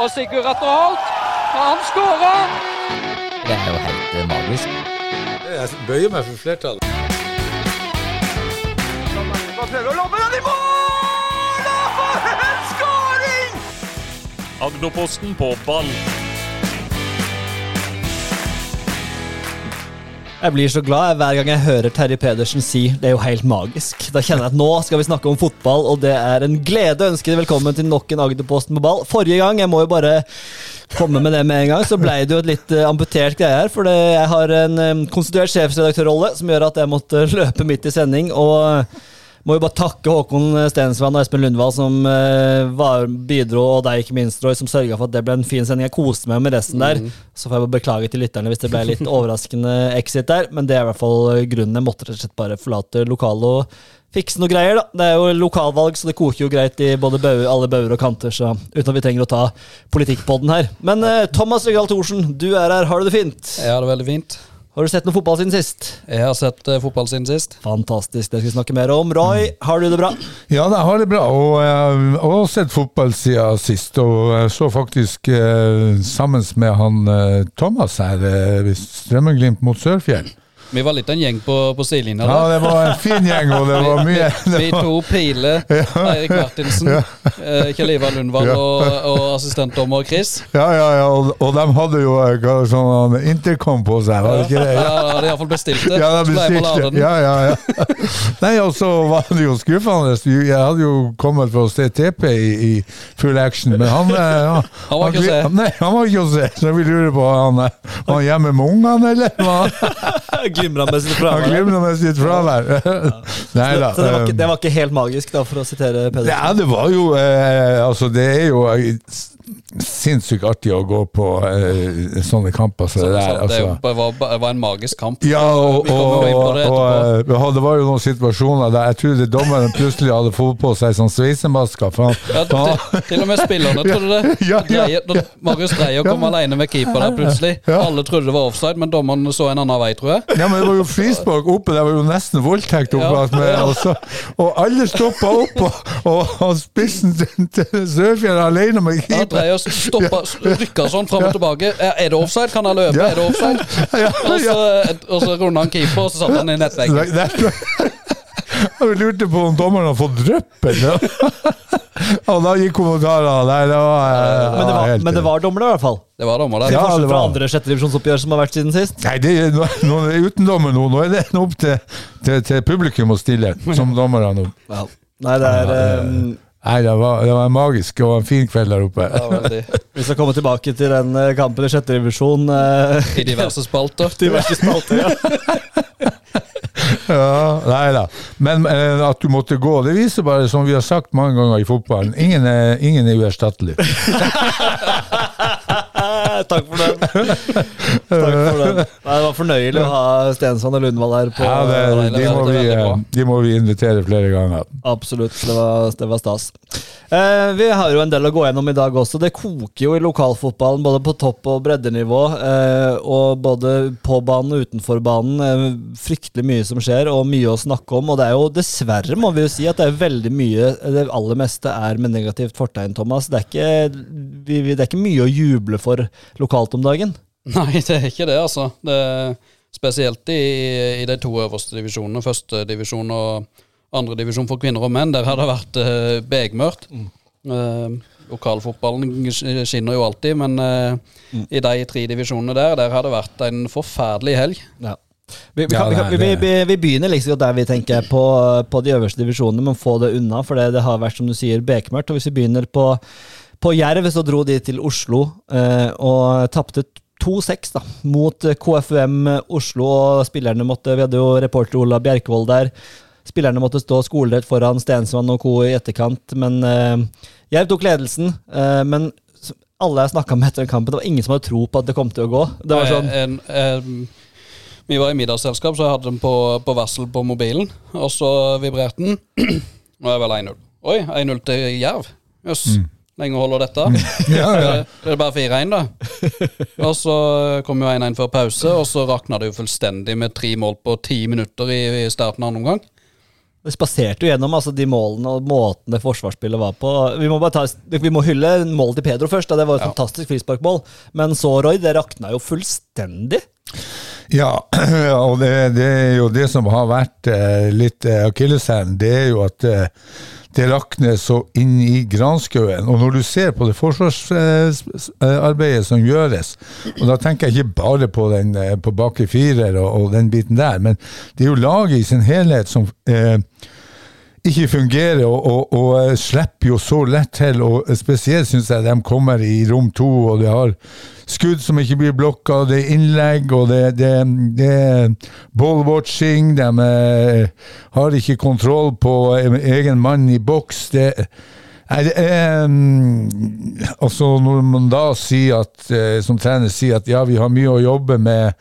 Og Sigurd Atter Holt, han skårer! Det er jo helt eh, magisk. Jeg bøyer meg for flertallet. Prøver å lobbe den i mål! Og for en skåring! Agderposten på ball. Jeg blir så glad hver gang jeg hører Terje Pedersen si det er jo helt magisk. Da kjenner jeg at nå skal vi snakke om fotball, og det er en glede å ønske deg velkommen til nok en Agderposten på ball. Forrige gang, jeg må jo bare komme med det med en gang, så ble det jo et litt uh, amputert greie her. For jeg har en konstituert sjefsredaktørrolle som gjør at jeg måtte løpe midt i sending. og må jo bare takke Håkon Stensvann og Espen Lundvall som uh, var, bidro, og deg ikke minst, Roy, som sørga for at det ble en fin sending. Jeg koste meg med resten der. Så får jeg bare beklage til lytterne hvis det ble litt overraskende exit der, men det er i hvert fall grunnen. Jeg måtte rett og slett bare forlate lokalet og fikse noe greier, da. Det er jo lokalvalg, så det koker jo greit i både bauer, alle bauger og kanter, så uten at vi trenger å ta politikkpodden her. Men uh, Thomas Regal Thorsen, du er her. Har du det fint? Jeg har det veldig fint. Har du sett noe fotball siden sist? Jeg har sett uh, fotball siden sist. Fantastisk, det skal vi snakke mer om. Roy, har du det bra? Ja, jeg har det bra, og jeg har sett fotball siden sist. Og jeg så faktisk uh, sammen med han uh, Thomas her, eh, Strømmenglimt mot Sørfjell. Vi var litt av en gjeng på, på sidelinja Ja, det var en fin gjeng, og det var mye Vi, vi to Pile, Eirik Martinsen, ja. Kjell Ivar Lundvall Ja. og, og assistentdommer Chris. Ja, ja, ja, og, og de hadde jo eh, sånn intercom på seg, var det ikke det? Ja, de hadde iallfall bestilt det. Ja, de bestilte. Ja, ja, ja. Nei, og så var det jo skuffende. Jeg hadde jo kommet for å se TP i, i full action, men han eh, ja, Han var ikke å se. Nei, han var ikke å se. Så vi lurer på, han, eh, var han hjemme med ungene, eller? Glimra med sitt fravær. med sitt fravær. Nei da. Så det var, ikke, eh, det var ikke helt magisk, da, for å sitere Pedersen. Ja, det var jo eh, Altså, det er jo eh, sinnssykt artig å gå på eh, sånne kamper som det der. det Altså. var, var, var en magisk kamp. Ja, og, og, det og, og, det var jo noen situasjoner der jeg trodde dommeren plutselig hadde fått på seg sånn sveisemaske. Ja, til, til og med spillerne trodde det. Ja, ja, ja. da Marius Dreyer kom alene med keeper der plutselig. Alle trodde det var offside, men dommeren så en annen vei, tror jeg. ja, men det var jo frispark oppe, det var jo nesten voldtekt oppe. Med, og, så, og alle stoppa opp, og, og, spissen til, Sørfjell alene med keeper. Dreyer stoppa, rykka sånn fram og tilbake. Er er det offside? Kan han løpe? Ja. Er det offside? Ja, Og så, ja. og så runda han keeper, og så satte han i nettveggen. Det- det- Jeg lurte på om dommeren hadde fått dryppen. Ja. Og da gikk kommentarene Nei, det var, ja, Men det var, helt- men det var dommer, i hvert fall. Det var dommer. Ja, det det fra var- andre sjettedivisjonsoppgjør som har vært siden sist. Nei, det er, nå, nå er uten dommer nå. Nå er det opp til, til, til publikum å stille som dommere nå. Nei, det er eh, Nei, det var, det var en magisk og en fin kveld der oppe. Ja. Vi skal komme tilbake til den eh, kampen i sjette divisjon. eh, I diverse spalter. diverse spalter, ja. Ja, nei da. Men eh, at du måtte gå, det viser bare, som vi har sagt mange ganger i fotballen, ingen er, ingen er uerstattelig. Takk for den. Takk for den. Nei, det var fornøyelig å ha Stensson og Lundvall her på Ja, det, de, må vi, eh, de må vi invitere flere ganger. Absolutt. Det var, det var stas. Eh, vi har jo en del å gå gjennom i dag også. Det koker jo i lokalfotballen både på topp- og breddenivå. Eh, og både på banen og utenfor banen. Eh, fryktelig mye som skjer, og mye å snakke om. Og det er jo dessverre, må vi jo si, at det er veldig mye Det aller meste er med negativt fortegn, Thomas. Det er ikke, vi, vi- det er ikke mye å juble for lokalt om dagen. Nei, det er ikke det, altså. Det er spesielt i, i de to øverste divisjonene, første divisjon og andre divisjon for kvinner og menn. Der har det vært uh, begmørkt. Eh, lokalfotballen skinner jo alltid, men eh, i de tre divisjonene der, der har det vært en forferdelig helg. Ja. Vi, vi, Ja, kan, vi, kan, vi, vi, vi begynner liksom der vi tenker på, på de øverste divisjonene, men få det unna. For det, det har vært, som du sier, bekmørkt. Og hvis vi begynner på, på Jerv, så dro de til Oslo eh, og tapte 2-6 da, mot eh, KFUM Oslo. Og spillerne måtte Vi hadde jo reporter Ola Bjerkvold der. Spillerne måtte stå skolerett foran Stensvann og co. i etterkant, men eh, Jerv tok ledelsen. Eh, men alle jeg snakka med etter den kampen, det var ingen som hadde tro på at det kom til å gå. Det var sånn En, en, vi var i middagsselskap, så jeg hadde den på, på varsel på mobilen. Og så vibrerte den. Nå er det vel 1-0. Oi, 1-0 til Jerv. Jøss. Lenge holder dette? Ja, ja. Det er bare 4-1, da. Og så kom jo 1-1 før pause, og så rakna det jo fullstendig med tre mål på ti minutter i, i starten av andre omgang. Det spaserte jo gjennom altså, de målene og måtene forsvarsspillet var på. Vi må, bare ta, vi må hylle målet til Pedro først. Da. Det var et fantastisk frisparkmål. Men så, Roy, det rakna jo fullstendig. Ja, og det, det er jo det som har vært eh, litt eh, akilleshælen. Det er jo at eh, det rakner så inn i granskauen. Og når du ser på det forsvarsarbeidet som gjøres, og da tenker jeg ikke bare på, den, eh, på bakre firer og, og den biten der, men det er jo laget i sin helhet som eh, ikke fungerer, og, og, og eh, slipper jo så lett til. og Spesielt syns jeg de kommer i rom to, og de har skudd som ikke blir blokka, det er innlegg, og det, det, det er ballwatching. De eh, har ikke kontroll på eh, egen mann i boks. Det, Nei, det er Altså, når man da sier at, som trener sier at ja, vi har mye å jobbe med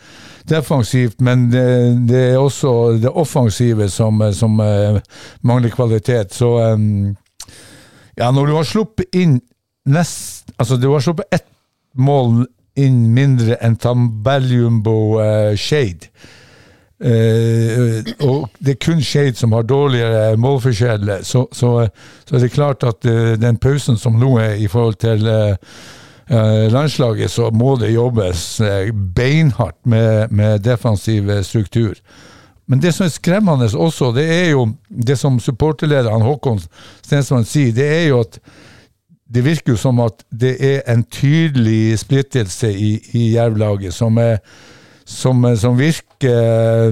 defensivt, men det, det er også det offensive som, eh, som eh, mangler kvalitet, så eh, Ja, når du har sluppet inn nest Altså, du har sluppet ett mål inn mindre enn Tambellumbo uh, Shade. Uh, og det er kun Shade som har dårligere målforskjell, så, så, så er det klart at uh, den pausen som nå er i forhold til eh, landslaget, så må det jobbes eh, beinhardt med, med defensiv eh, struktur. Men det som er skremmende også, det er jo det som supporterlederen Håkon Stensmann sier, det er jo at det virker jo som at det er en tydelig splittelse i, i Jerv-laget som, som, som virker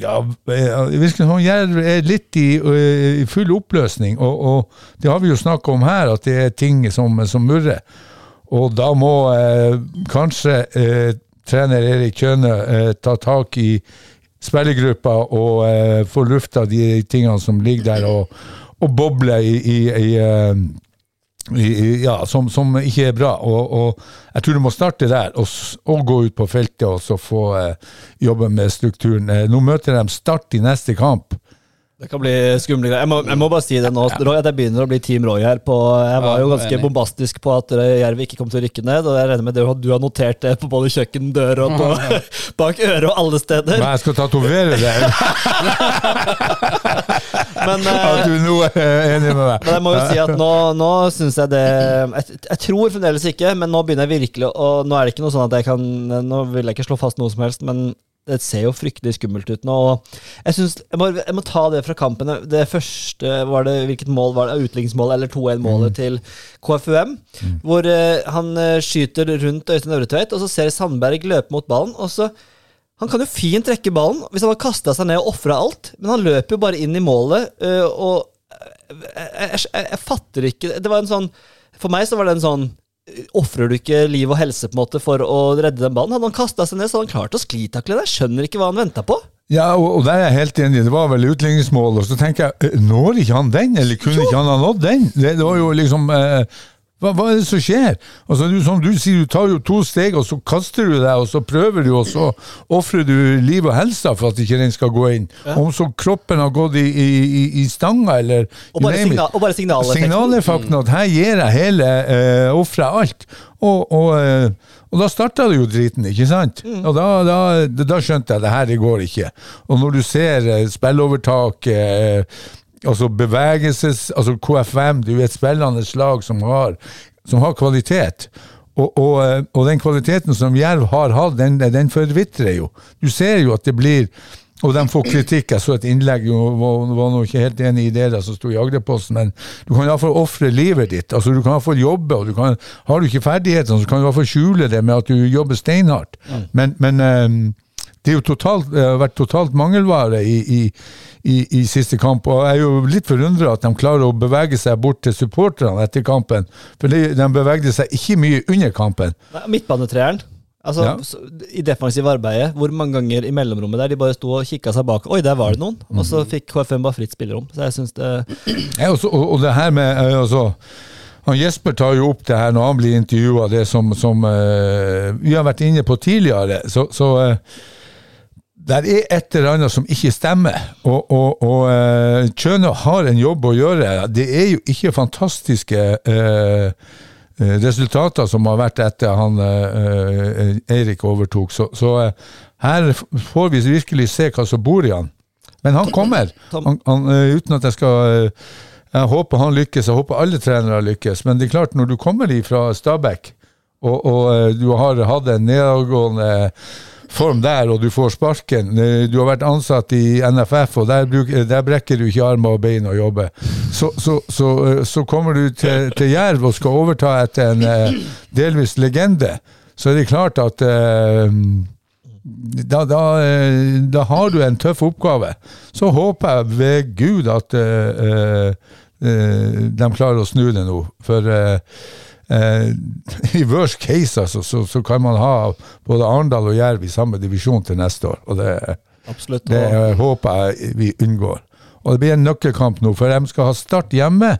ja, det virker som Jerv er litt i, i full oppløsning. Og, og, det har vi jo snakka om her, at det er ting som, som murrer. Og da må eh, kanskje eh, trener Erik Kjøne eh, ta tak i spillergruppa og eh, få lufta de tingene som ligger der og, og bobler i, i, i eh, i- ja, som, som ikke er bra. Og, og jeg tror du må starte der, og, og gå ut på feltet og så få eh, jobbe med strukturen. Nå møter de Start i neste kamp. Det kan bli skumle greier. Jeg må, jeg må bare si det nå, Roy, at jeg begynner å bli Team Roy her. På, jeg var jo ganske bombastisk på at eh, Jerv ikke kom til å rykke ned, og jeg regner med det at du har notert det på både kjøkken, dør og på, bak øret og alle steder. Men jeg skal tatovere det. Men, eh, At du nå er enig med meg. Men jeg må jo si at nå, nå syns jeg det jeg, jeg tror fremdeles ikke, men nå begynner jeg virkelig Og nå er det ikke noe sånn at jeg kan Nå vil jeg ikke slå fast noe som helst, men det ser jo fryktelig skummelt ut nå. Og jeg, synes, jeg, må, jeg må ta det fra kampen. Det første var det Hvilket mål var det? Utligningsmål eller 2-1-målet til KFUM. Hvor uh, han eh, skyter rundt Øystein Øvretveit, og så ser Sandberg løpe mot ballen. og så han kan jo fint trekke ballen hvis han hadde kasta seg ned og ofra alt, men han løper jo bare inn i målet, uh, og jeg, jeg fatter ikke Det var en sånn For meg så var det en sånn Ofrer du ikke liv og helse på en måte for å redde den ballen? Hadde han kasta seg ned, så hadde han klart å sklitakle det. Jeg skjønner ikke hva han venta på. Ja, og, og der er jeg helt enig. Det var vel utligningsmål. Og så tenker jeg, eh, når ikke han den, eller kunne ikke han ha nådd den? Det, det var jo liksom eh, hva, hva er det som skjer? Altså, du, som du sier, du tar jo to steg, og så kaster du deg, og så prøver du, og så ofrer du liv og helse for at ikke den skal gå inn. Om så kroppen har gått i, i, i, i stanga, eller Og bare, signal, og bare signaleffekten. Signaleffekten at her gir jeg hele uh, offeret alt. Og, og, eh, og da starta det jo driten, ikke sant? Og da, da, da skjønte jeg det her det går ikke. Og når du ser eh, spillovertak eh, Altså bevegelses Altså KFM, det er jo et spillende lag som har, som har kvalitet. Og, og, eh, og den kvaliteten som Jerv har hatt, den, den forvitrer jo. Du ser jo at det blir og de får kritikk. Jeg så et innlegg, jo, var, var nå ikke helt enig i det der som sto i Agderposten, men du kan iallfall ofre livet ditt. altså Du kan iallfall jobbe, og du kan, har du ikke ferdighetene, så kan du iallfall skjule det med at du jobber steinhardt. Men, men eh, det er jo totalt, det har vært totalt mangelvare i, i, i, i siste kamp. og Jeg er jo litt forundra at de klarer å bevege seg bort til supporterne etter kampen. For de, de bevegde seg ikke mye under kampen. Midtbanetreeren. Altså, Ja. I defensivt arbeidet, hvor mange ganger i mellomrommet der de bare sto og kikka seg bak Oi, der var det noen! Og så fikk KFM bare fritt spillerom. Så jeg syns det Ja, også, og, og det her med eh, altså, han Jesper tar jo opp det her når han blir intervjua, det som, som uh, vi har vært inne på tidligere. Så, så eh, der er et eller annet som ikke stemmer. Og, og, og eh, har en jobb å gjøre. Det er jo ikke fantastiske eh, eh, resultater som har vært etter han eh, eh, Eirik overtok. Så, så eh, her får vi virkelig se hva som bor i han. Men han kommer, han, han, uten at jeg skal Jeg håper han lykkes, jeg håper alle trenere lykkes. Men det er klart, når du kommer fra Stabæk, og, og du har hatt en nedadgående form der, og du får sparken eh, Du har vært ansatt i NFF, og der, bruk, der brekker du ikke armer og bein og jobber. Så, så, så, eh, så kommer du til, til Jerv og skal overta etter en eh, delvis legende. Så er det klart at eh, da, da, eh, da har du en tøff oppgave. Så håper jeg ved Gud at eh, eh, eh, de klarer å snu det nå. For eh, i worst case altså, så, så kan man ha både Arendal og Jerv i samme divisjon til neste år. Og det, Absolutt. det håper jeg vi unngår. Og det blir en nøkkelkamp nå, for de skal ha start hjemme,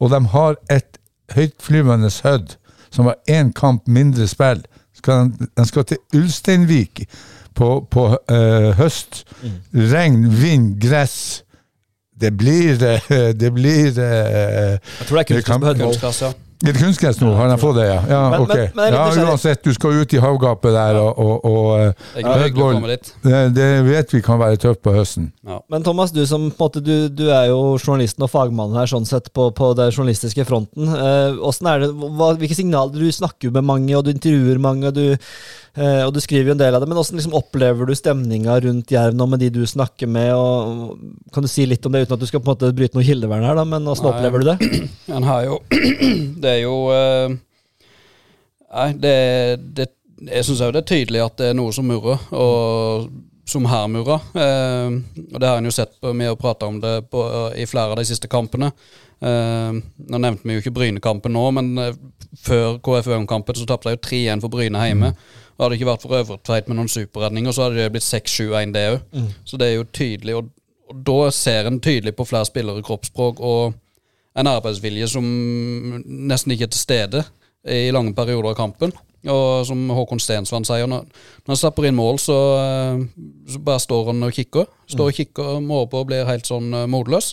og de har et høytflyvende Hødd som har én kamp mindre spill. Skal de, de skal til Ulsteinvik på, på eh, høst. Regn, vind, gress. Det blir Det blir eh, Jeg tror det er kunstgress på. Kunstgress, ja. Litt kunstgress nå, har de fått det, ja? Ja, Men- ok. men- men ja, uansett, du skal ut i havgapet der, og, og, og eh, Det dit. det, det vet vi kan være tøft på høsten. Men Thomas, du som på en måte, du, du er jo journalisten og fagmannen her sånn sett på, på den journalistiske fronten. Eh, er det, hva, hvilke signaler Du snakker jo med mange, og du intervjuer mange, og du, eh, og du skriver jo en del av det. Men hvordan liksom opplever du stemninga rundt Jerv nå med de du snakker med? Og, kan du si litt om det, uten at du skal på en måte bryte noe kildevern her, da, men hvordan Nei. opplever du det? Han har jo Det er jo eh, Nei, det, det Jeg syns òg det er tydelig at det er noe som murrer, og som her murrer. Eh, og det har en jo sett på, med å prate om det på, i flere av de siste kampene. Eh, nå nevnte vi jo ikke Bryne-kampen nå, men eh, før KFUM-kampen så tapte de jo 3-1 for Bryne hjemme. Og Hadde det ikke vært for Øvretveit med noen superredninger, så hadde det blitt 6-7-1 det òg. Så det er jo tydelig, og, og da ser en tydelig på flere spillere kroppsspråk og en arbeidsvilje som nesten ikke er til stede i lange perioder av kampen. Og som Håkon Stensvann sier, når, når han slapper inn mål, så, eh, så bare står han og kikker. Står og kikker, måler på og blir helt sånn eh, motløs.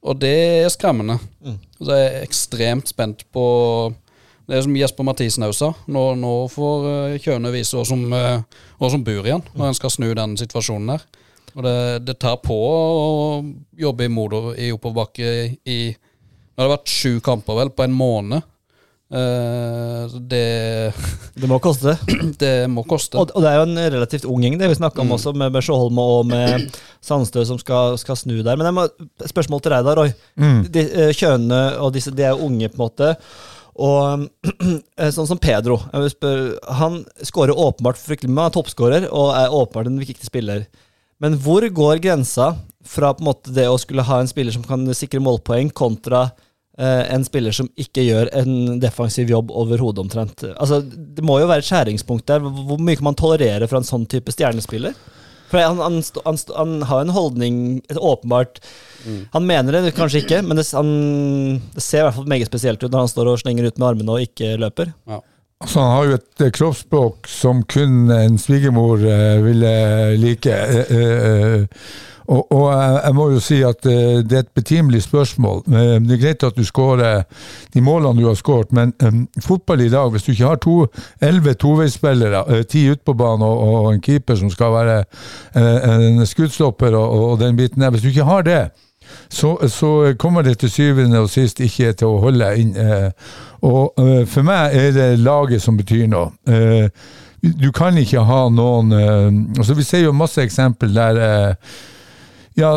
Og det er skremmende. Så jeg er ekstremt spent på Det er som Jesper Mathisen òg sa. Nå, nå får eh, Kjøne vise hva som, som bor igjen, når en skal snu den situasjonen der. Og det, det tar på å jobbe i i oppoverbakke i Nå har det vært sju kamper vel på en måned. Uh, det, Det må koste. det må koste. Og, og det er jo en relativt ung gjeng, det vi snakka om også, med Sjåholm og med Sandstø som skal, skal snu der. Men jeg må, spørsmål til deg da, Roy. De, kjønene og disse, de er jo unge, på en måte. Og eh, sånn som Pedro. Jeg vil spørre, han skårer åpenbart fryktelig mye, han er toppskårer og er åpenbart en viktig spiller. Men hvor går grensa fra på en måte det å skulle ha en spiller som kan sikre målpoeng, kontra eh, en spiller som ikke gjør en defensiv jobb overhodet, omtrent? Altså, det må jo være et skjæringspunkt der. Hvor mye kan man tolerere fra en sånn type stjernespiller? For han, han, han, han har en holdning et åpenbart Han mener det kanskje ikke, men det, han, det ser i hvert fall meget spesielt ut når han står og slenger ut med armene og ikke løper. Ja. Altså, han har jo et eh, kroppsspråk som kun en svigermor eh, ville like. Eh, og, og jeg, må jo si at det er et betimelig spørsmål. Det er greit at du skårer de målene du har skåret, men fotball i dag, hvis du ikke har to, elleve toveisspillere, ti ute på banen og, og en keeper som skal være en skuddstopper og, og den biten der, hvis du ikke har det, så, så kommer det til syvende og sist ikke til å holde inn. Eh, og eh, for meg er det laget som betyr noe. Eh, du kan ikke ha noen altså Vi ser jo masse eksempel der ja,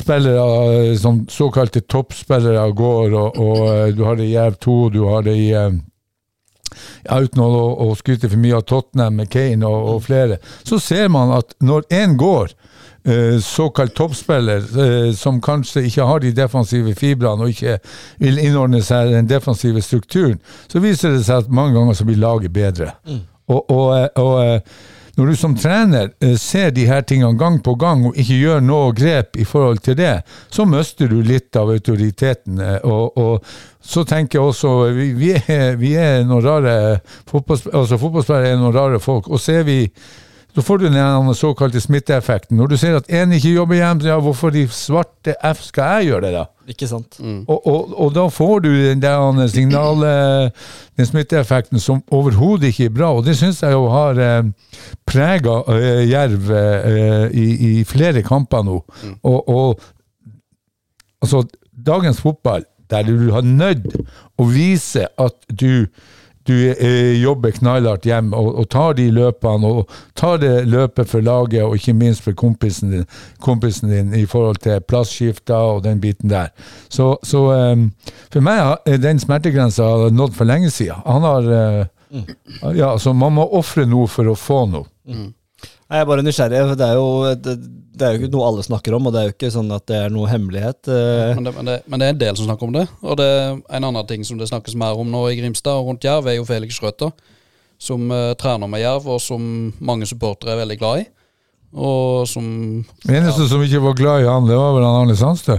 spillere, som såkalte toppspillere går, og, og du har det i Jerv 2, du har det i ja, uten å, å skryte for mye av Tottenham Kane og, og flere, så ser man at når én går, såkalt toppspiller, eh, som kanskje ikke har de defensive fibrene og ikke vil innordne seg den defensive strukturen, så viser det seg at mange ganger så blir laget bedre. Og, og, eh, og eh, når du som trener eh, ser de her tingene gang på gang og ikke gjør noe grep i forhold til det, så mister du litt av autoriteten. eh, Og, og så tenker jeg også Vi, vi, er, vi er noen rare fotballspillere, altså fotballspillere er noen rare folk. Og ser vi så får du den såkalte smitteeffekten. Når du ser at én ikke jobber hjem, ja, hvorfor i svarte F skal jeg gjøre det, da? Ikke sant? Og, og, og da får du den der signal, eh, den smitteeffekten som overhodet ikke er bra. Og det syns jeg jo har eh, prega eh, Jerv eh, i, i flere kamper nå. Og, og altså, dagens fotball, der du har nødt å vise at du du eh, jobber knallhardt hjem og, og tar de løpene, og tar det løpet for laget, og ikke minst for kompisen din, kompisen din i forhold til plassskifter og den biten der. Så, så eh, for meg er den smertegrensa nådd for lenge siden. Han har eh, Ja, så man må ofre noe for å få noe. Jeg er bare nysgjerrig. for Det er, jo, det, det er jo ikke noe alle snakker om, og det er jo ikke sånn at det er noe hemmelighet. eh. Men det, men, det, men det er en del som snakker om det. Og det er en annen ting som det snakkes mer om nå i Grimstad og rundt Jerv, er jo Felix Schrøter. Som uh, trener med Jerv, og som mange supportere er veldig glad i. Og som Eneste som ikke var glad i han, det var vel han Arne Sandstø.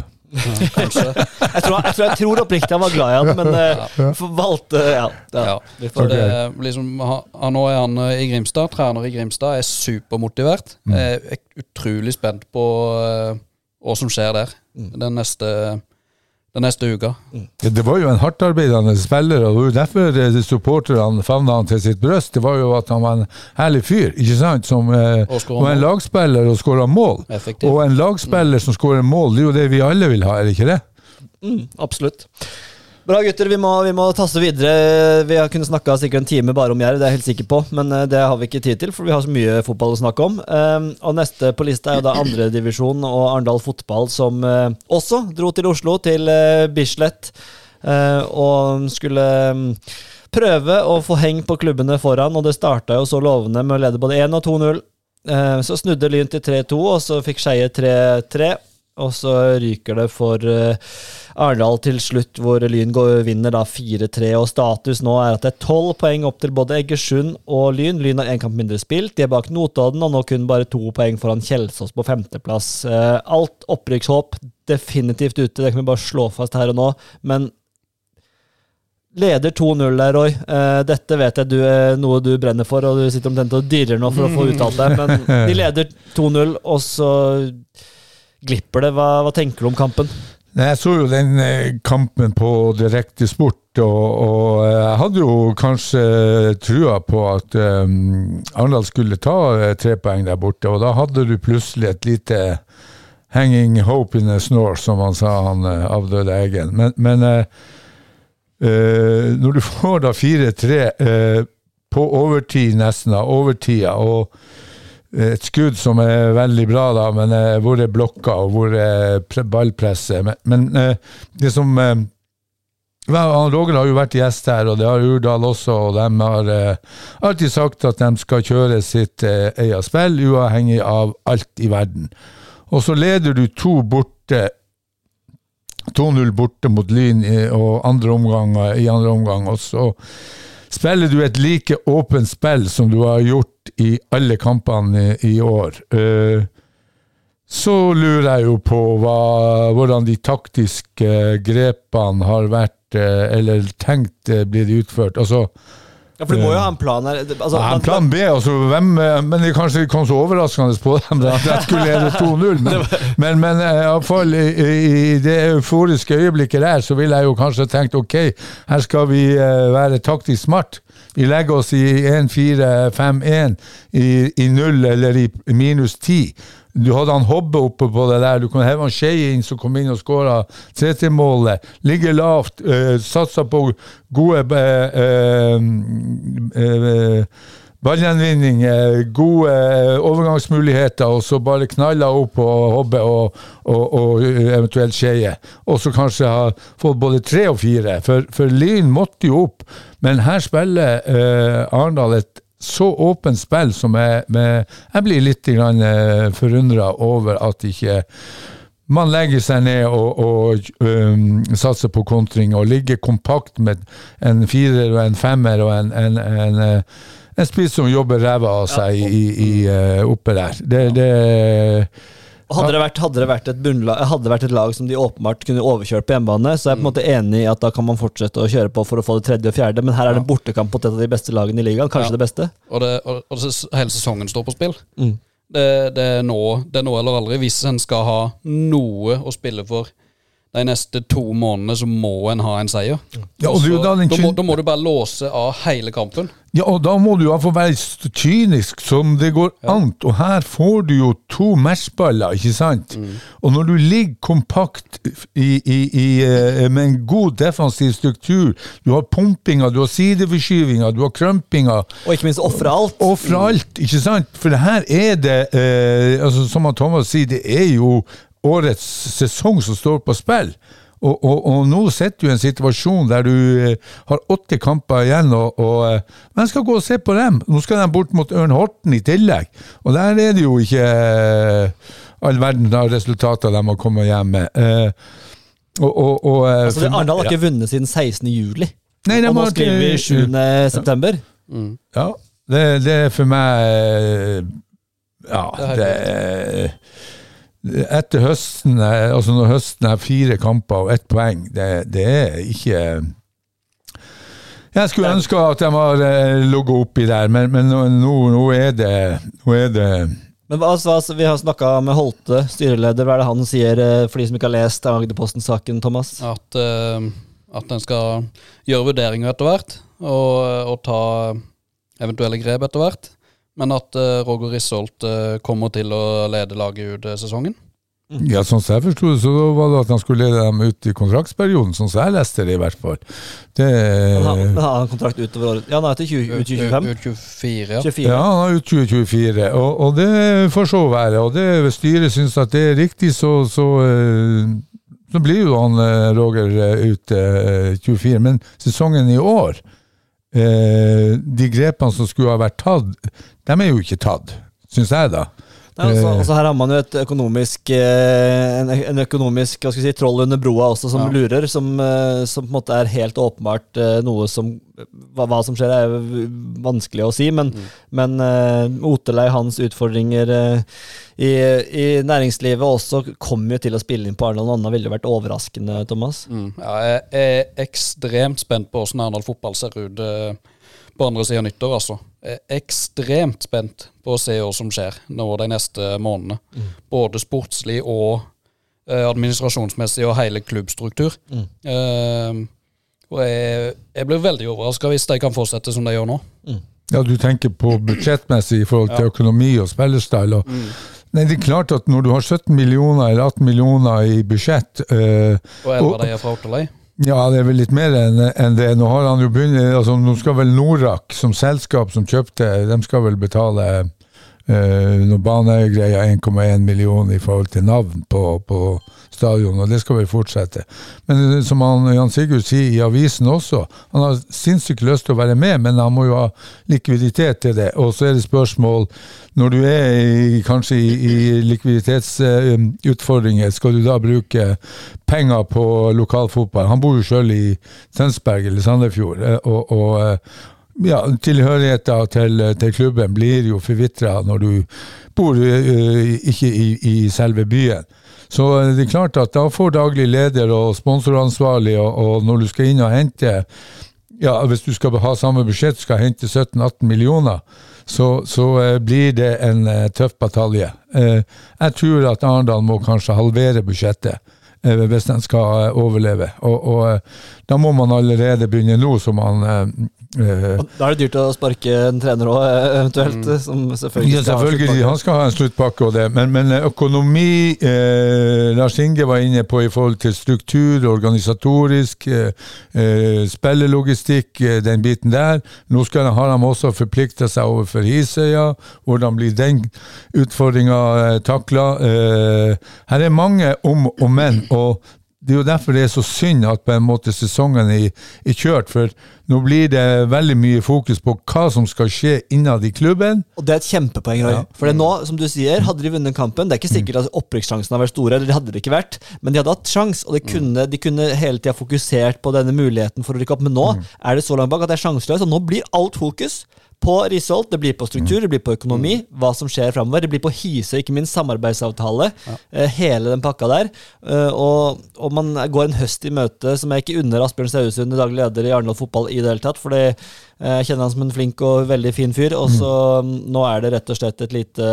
Kanskje Jeg tror, jeg tror, jeg tror oppriktig han var glad i han, men eh, for- valgte Ja. ja. Ja. For okay. det, er liksom, han, nå er han eh, i Grimstad, trener i Grimstad, er supermotivert. Mm. er utrolig spent på eh, hva som skjer der den neste, den neste uka. Ja, Det var jo en hardtarbeidende spiller, og det var jo derfor eh, supporterne favna han til sitt bryst. Det var jo at han var en herlig fyr, ikke sant? Som eh, Og skårer en lagspiller og skåra mål. Effektiv. Og en lagspiller som skårer mål, det er jo det vi alle vil ha, er det ikke det? mm, absolutt. Bra, gutter. Vi må, vi må tasse videre. Vi har kunnet snakka sikkert en time bare om Jerv, det er jeg helt sikker på, men eh, det har vi ikke tid til, for vi har så mye fotball å snakke om. Um, og neste på lista er jo da andredivisjon og Arendal Fotball, som eh, også dro til Oslo, til uh, Bislett, eh, og skulle mm, prøve å få heng på klubbene foran, og det starta jo så lovende med å lede både 1 og 2-0. Eh, så snudde Lyn til 3-2, og så fikk Skeie 3-3. Og så ryker det for eh, Arendal til slutt, hvor Lyn går, vinner da 4-3. Og status nå er at det er tolv poeng opp til både Egersund og Lyn. Lyn har én kamp mindre spilt. De er bak Notodden, og nå kun bare to poeng foran Kjelsås på femteplass. Eh, alt opprykkshåp definitivt ute, det kan vi bare slå fast her og nå. Men leder 2-0 der, Roy. Eh, dette vet jeg du er noe du brenner for, og du sitter omtrent og dirrer nå for å få uttalt deg, Men de leder 2-0, og så glipper det. Hva, hva tenker du om kampen? Jeg så jo den eh, kampen på direkte sport, og, og eh, jeg hadde jo kanskje trua på at um, Arendal skulle ta eh, tre poeng der borte, og da hadde du plutselig et lite hanging hope in a snore, som han sa, han eh, avdøde Eggen. Men, men uh, uh, når du får da 4-3 uh, på overtid nesten, av overtida, og et skudd som er veldig bra, da, men eh, hvor er blokka og hvor er pre- ballpresset. Men, men eh, det som eh, Roger har jo vært gjest her, og det har Urdal også, og de har eh, alltid sagt at de skal kjøre sitt eh, eget spill, uavhengig av alt i verden. Og så leder du to borte 2-0 borte mot Lyn i, andre omgang, i andre omgang, og så spiller du et like åpent spill som du har gjort i alle kampene i, år. Eh, så lurer jeg jo på hva, hvordan de taktiske grepene har vært, eh, eller tenkt eh, blir utført. Altså, Ja, For du må jo ha en plan her. Altså, ja, en plan B, altså, hvem, eh, men det kanskje kom så overraskende på dem at jeg skulle lede 2-0. Men, men, men iallfall i, i, det euforiske øyeblikket der, så ville jeg jo kanskje tenkt ok, her skal vi eh, være taktisk smart. Vi legger oss i 1-4-5-1, i, i null eller i minus 10. Du hadde han Hobbe oppe på det der. Du kunne heve han Skei inn, som kom inn og skåra 3-3-målet. Ligge lavt, uh, satsa på gode eh, eh, ballgjenvinning, gode overgangsmuligheter, og så bare knalla opp på Hobbe og, og, og eventuelt Skeie. Og så kanskje ha fått både tre og fire, for, for Lyn måtte jo opp. Men her spiller eh, Arendal et så åpent spill som jeg, med, jeg blir litt eh, forundra over at ikke man legger seg ned og, og um, satser på kontring og ligger kompakt med en firer og en femmer og en, en, en, eh, en spiss som jobber ræva av seg i, i, i, oppe der. Det, det, Hadde det, vært, hadde, det vært et bunnlag, hadde det vært et lag som de åpenbart kunne overkjørt på hjemmebane, så er jeg på en måte enig i at da kan man fortsette å kjøre på for å få det tredje og fjerde, men her er det bortekamp mot et av de beste lagene i ligaen, kanskje Ja. det beste. Og, det, og, og hele sesongen står på spill. Mm. Det, det, er nå, det er nå eller aldri. Hvis en skal ha noe å spille for de neste to månedene, så må en ha en seier. Ja, Så da den da, må, da må du bare låse av hele kampen. Ja, og da må du iallfall være så kynisk som det går an. Og her får du jo to matchballer, ikke sant? Og når du ligger kompakt i, i, i, eh, med en god defensiv struktur, du har pumpinga, du har sideforskyvinga, du har krømpinga, Og ikke minst ofre alt. Ofre alt, ikke sant? For det her er det, eh, altså som Thomas sier, det er jo årets sesong som står på spill. Og, og, og nå sitter du i en situasjon der du eh, har åtte kamper igjen, og, og hvem skal gå og se på dem. Nå skal de bort mot Ørn Horten i tillegg, og der er det jo ikke eh, all verden av resultater de har kommet hjem med. Eh, og, og, og, eh, Altså, Arendal har ikke vunnet siden 16. juli. Nei, og nå skriver vi ikke- 7. september. Ja, det, det er for meg eh, Ja, Det det Etter høsten, altså når høsten er fire kamper og ett poeng, det, det er ikke Jeg skulle ønske at de har eh, ligget oppi der, men, men nå, nå, nå er det Nå er det Men altså, altså Vi har snakka med Holte, styreleder. Hva er det han sier, eh, for de som ikke har lest Agderposten-saken, Thomas? At, uh, at en skal gjøre vurderinger etter hvert, og, og ta eventuelle grep etter hvert. Men at eh, Roger Risholt eh, kommer til å lede laget ut sesongen? sesongen. Ja, sånn som jeg forsto det, så var det at han skulle lede dem ut i kontraktsperioden, sånn som jeg leste det, i hvert fall. Det Han har, han en kontrakt utover året. Ja, han er til 20, ut 2025. Ut 24, ja. 24. Ja, han er ut 2024, og, og det får så være. Og det, hvis styret syns at det er riktig, så, så, eh, så blir jo han eh, Roger eh, ute eh, 24. Men sesongen i år, eh, de grepene som skulle ha vært tatt, de er jo ikke tatt, syns jeg, da. Ja, altså, Eh. altså her har man jo et økonomisk eh, en, en økonomisk hva skal si, troll under broa også, som Ja. lurer. Som, eh, som på en måte er helt åpenbart noe som hva, hva som skjer, er jo vanskelig å si. Men, men uh, Otelei, hans utfordringer uh, i, i næringslivet også kommer jo til å spille inn på Arendal. Noe annet ville jo vært overraskende, Thomas. Mm. ja jeg er ekstremt spent på hvordan Arendal fotball ser ut eh, på andre sida av nyttår. altså. Er ekstremt spent på å se hva som skjer nå de neste månedene. Både sportslig og eh, administrasjonsmessig og hele klubbstruktur. Eh, og jeg, jeg blir veldig overraska hvis de kan fortsette som de gjør nå. Ja, du tenker på budsjettmessig i forhold til økonomi og spillerstyle. Og, Nei, det er klart at når du har 17 millioner eller 18 millioner i budsjett eh, Og elleve av de er fra Oterlei. Ja, det er vel litt mer enn det. Nå har han jo begynt, altså Nå skal vel Norak som selskap som kjøpte, de skal vel betale uh, noe banegreier 1,1 million i forhold til navn på, på stadion, og det skal vel fortsette. Men eh, som han, Jan Sigurd sier i avisen også, han har sinnssykt lyst til å være med, men han må jo ha likviditet til det. Og så er det spørsmål, når du er i, kanskje i, i likviditetsutfordringer, skal du da bruke penger på lokalfotball? Han bor jo sjøl i Tønsberg eller Sandefjord, eh, og, og eh, ja, tilhørigheten til, til klubben blir jo forvitra når du bor uh, ikke i, i selve byen. Så eh, det er klart at da får daglig leder og sponsoransvarlig, og, og når du skal inn og hente ja, Hvis du skal ha samme budsjett, skal hente 17-18 millioner, så, så eh, blir det en tøff batalje. Jeg tror at Arendal må kanskje halvere budsjettet hvis den skal overleve. Og, og da må man allerede begynne nå, så man Da er det dyrt å sparke en trener òg, eventuelt. Som selvfølgelig ja, selvfølgelig. Han skal ha en sluttpakke og det. Men, men økonomi eh, Lars Inge var inne på i forhold til struktur, organisatorisk, eh, eh, spillelogistikk, eh, den biten der. Nå skal, har de også forplikta seg overfor Hisøya. Hvordan blir den utfordringa eh, takla? Eh, her er mange om og men. og det er jo derfor det er så synd at på en måte sesongen er, er kjørt, for nå blir det veldig mye fokus på hva som skal skje innad i klubben. Og det er et kjempepoeng, Ja. For nå, som du sier, hadde de vunnet kampen Det er ikke sikkert at opprykkssjansene har vært store, eller det hadde det ikke vært, men de hadde hatt sjans, og de kunne, de kunne hele tida fokusert på denne muligheten for å rykke opp. Men nå er det så langt bak at det er sjanseløst, og nå blir alt fokus på Risholt, det blir på struktur, det blir på økonomi, hva som skjer framover. Det blir på Hise, ikke minst samarbeidsavtale. Ja. hele den pakka der. Eh, og, og man går en høst i møte som jeg ikke unner Asbjørn Sausund, daglig leder i Arendal Fotball, i det hele tatt. For jeg kjenner han som en flink og veldig fin fyr. Og så mm, nå er det rett og slett et lite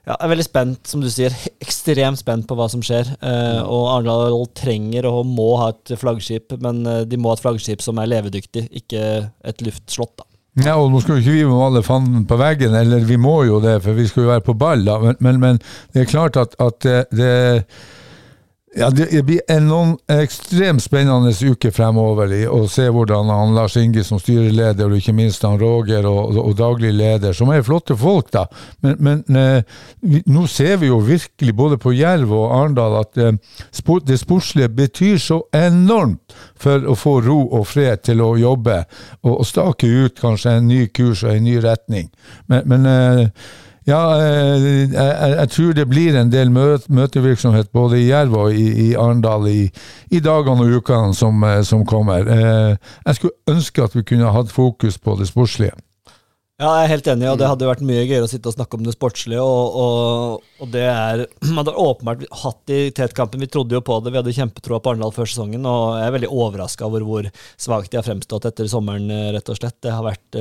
ja, jeg er veldig spent, som du sier. Ekstremt spent på hva som skjer. Eh, og Arendal trenger og må ha et flaggskip, men eh, de må ha et flaggskip som er levedyktig, ikke et luftslott. da. Ja, og nå skal jo ikke vi male fanden på veggen, eller vi må jo det, for vi skal jo være på ball, da. Men, men, men det er klart at, at det, det ja, Det blir en noen ekstremt spennende uke fremover i å se hvordan han Lars Inge som styreleder, og ikke minst han Roger og, og daglig leder, som er flotte folk, da. Men, men eh, vi, nå ser vi jo virkelig, både på Jerv og Arendal, at eh, det sportslige betyr så enormt for å få ro og fred til å jobbe, og, og stake ut kanskje en ny kurs og en ny retning. Men, men eh, ja, eh, jeg, jeg, tror det blir en del møt, møtevirksomhet både i Jerv og i, i Arendal i, i, dagene og ukene som, eh, som kommer. Jeg skulle ønske at vi kunne hatt fokus på det sportslige. Ja, jeg er helt enig, og det hadde vært mye gøyere å sitte og snakke om det sportslige. Og, og, og det er Man hadde åpenbart hatt i tetkampen, vi trodde jo på det, vi hadde kjempetroa på Arendal før sesongen, og jeg er veldig overraska over hvor svakt de har fremstått etter sommeren, rett og slett. Det har vært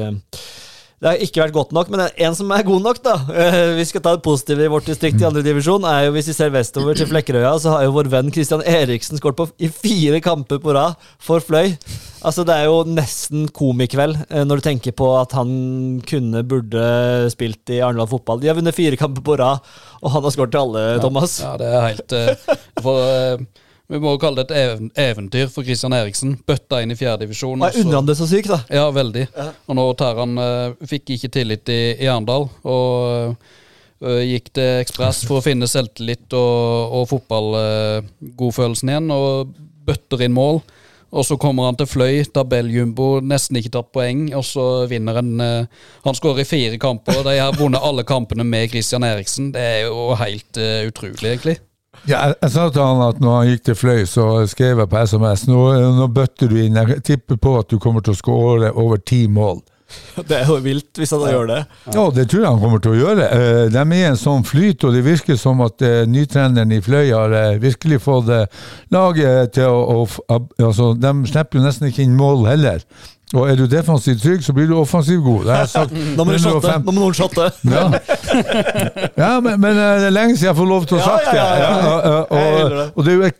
det har ikke vært godt nok, men en som er god nok, da. Uh, vi skal ta det positive i vårt distrikt i andre divisjon. er jo Hvis vi ser vestover til Flekkerøya, så har jo vår venn Christian Eriksen skåret i fire kamper på rad for Fløy. Altså Det er jo nesten komikveld uh, når du tenker på at han kunne, burde spilt i Arendal fotball. De har vunnet fire kamper på rad, og han har skåret til alle, Thomas. Ja, ja det er helt uh, for, vi må jo kalle det et eventyr for Christian Eriksen. Bøtta inn i fjerdedivisjon. Unner han det så sykt, da. Ja, veldig. Ja. Og nå tar han uh, Fikk ikke tillit i, i Arendal. Og uh, gikk til Ekspress for å finne selvtillit og, og fotballgodfølelsen uh, igjen. Og bøtter inn mål. Og så kommer han til Fløy, tabelljumbo, nesten ikke tatt poeng, og så vinner han Han skårer i fire kamper, og de har vunnet alle kampene med Christian Eriksen. Det er jo helt utrolig, egentlig. Ja, jeg, jeg, sa til han at når han gikk til Fløy, så skrev jeg på SMS nå, nå bøtter du inn. Jeg tipper på at du kommer til å skåre over ti mål. Det er jo vilt hvis han gjør det. Ja, det tror jeg han kommer til å gjøre. Eh, de er i en sånn flyt, og det virker som at uh, nytreneren i Fløy har uh, virkelig fått laget til å, å altså, De slipper jo nesten ikke inn mål heller. Og er du defensivt trygg, så blir du offensivt god. Det har jeg sagt. Nå må. Nå må noen shotte. Ja, ja men, men, det er lenge siden jeg får lov til å ha sagt det. Ja, og, og, det er jo et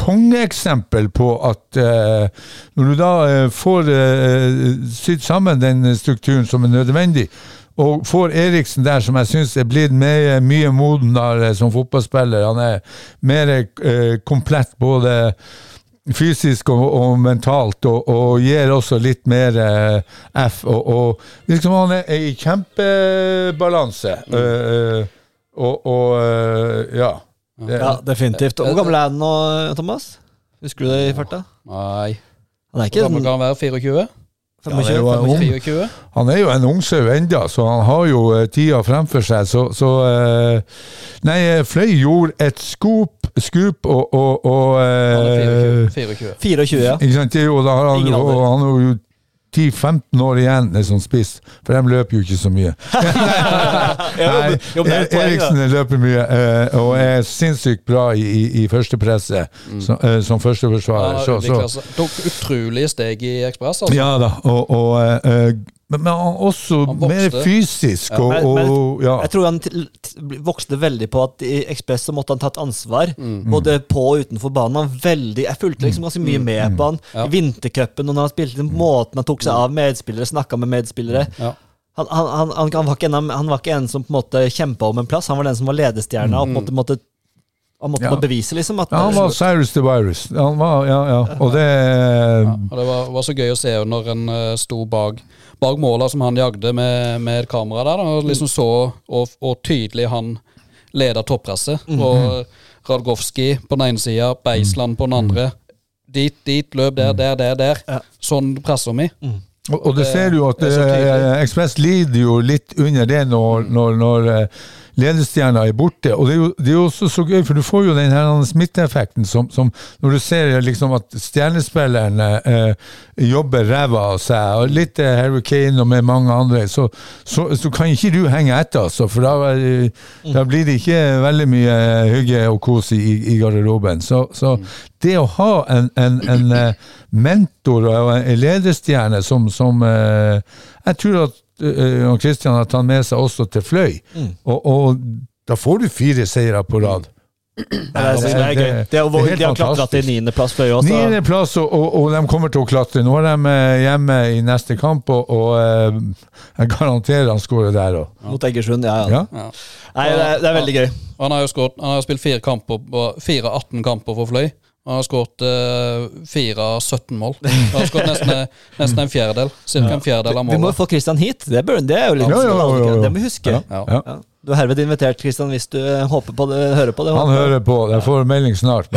kongeeksempel på at uh, når du da uh, får uh, sydd sammen den strukturen som er nødvendig, og får Eriksen der, som jeg syns er blitt mye, mye modenere som fotballspiller, han er mer komplett både fysisk og, og mentalt, og, og, gir også litt mer eh, F. Og, og, liksom han er i kjempebalanse. Mm. Uh, og, og ja. Det, ja, definitivt. Hvor gammel er han nå, Thomas? Husker du det i farta? Nei. Han er ikke Hvor gammel kan han være? 24? 25, ja, han, er jo, han er jo en ungsau ennå, så han har jo uh, tida fremfor seg. Så, så uh, Nei, Fløy gjorde et skop, skup og, og, og uh, Han er 24. 24, ja. Ikke sant? Og da har han, og han har jo 10-15 år igjen er sånn spiss, for de løper jo ikke så mye. Nei, Eriksen løper mye uh, og er sinnssykt bra i, i, i førstepresset mm. som, uh, som førsteforsvarer. Ja, så, så. Tok utrolige steg i Ekspress, altså. Ja da, og, og uh, men, men også mer fysisk. Og, ja. Men, men, ja. Jeg tror han vokste veldig på at i Ekspress så måtte han tatt ansvar. Mm. Både på og utenfor banen. Veldig, jeg fulgte liksom ganske mye mm. med mm. på han ja. i vintercupen, når han spilte, den måten han tok seg av medspillere, snakka med medspillere. Ja. Han, han, han, han, var en, han, var ikke en, som på en måte kjempa om en plass, han var den som var ledestjerna. Mm. og på en måte måtte han måtte ja. bevise, liksom. ja, han var Cyrus the Virus. Han var, ja, ja. Og det ja, og Det var, var, så gøy å se når en uh, sto bak, bak måla som han jagde med, med et kamera der, og liksom så og, og tydelig han leda toppresset. Mm -hmm. Og Radgowski på den ene sida, Beisland på den andre. Dit, dit, løp der, der, der, der. Sånn presser vi. Mm. Og, og det Det- ser du at tydelig. eh, Ekspress lider jo litt under det når, når, når eh, ledestjerna er borte. Og det er, jo, det er jo også så gøy, for du får jo den her smitteeffekten som, som når du ser liksom at stjernespilleren eh, jobber ræva av seg, og litt eh, Harry Kane og med mange andre, så, så, så kan ikke du henge etter, altså, for da, eh, da blir det ikke veldig mye hygge og kos i, i garderoben. Så, så det å ha en, en, en eh, mentor og en ledestjerne som, som eh, Jeg tror at eh, Jan Christian har tatt med seg også til Fløy, og, og da får du fire seire på rad. Det er, det er gøy. det- De har, det er de har klatra til niendeplass Fløy også. Niendeplass, og, og, og de kommer til å klatre. Nå er de eh, hjemme i neste kamp, og, og eh, jeg garanterer han skårer der òg. Mot Egersund, ja, ja. Ja. Ja. Nei, det er, det er veldig gøy. Han har jo skåret, han har spilt fire kamper, på- fire 18 kamper for Fløy. Han har skåret eh, fire av 17 mål. Han har skåret nesten, nesten en fjerdedel. Cirka en fjerdedel av Vi må få Christian hit. Det, bør, det er jo litt Ja, ja, ja, ja. Det må vi huske. Ja. Ja. Ja. Ja. Du er herved invitert, Christian, hvis du eh, håper på det, hører på det. Han hører på. Jeg får melding snart.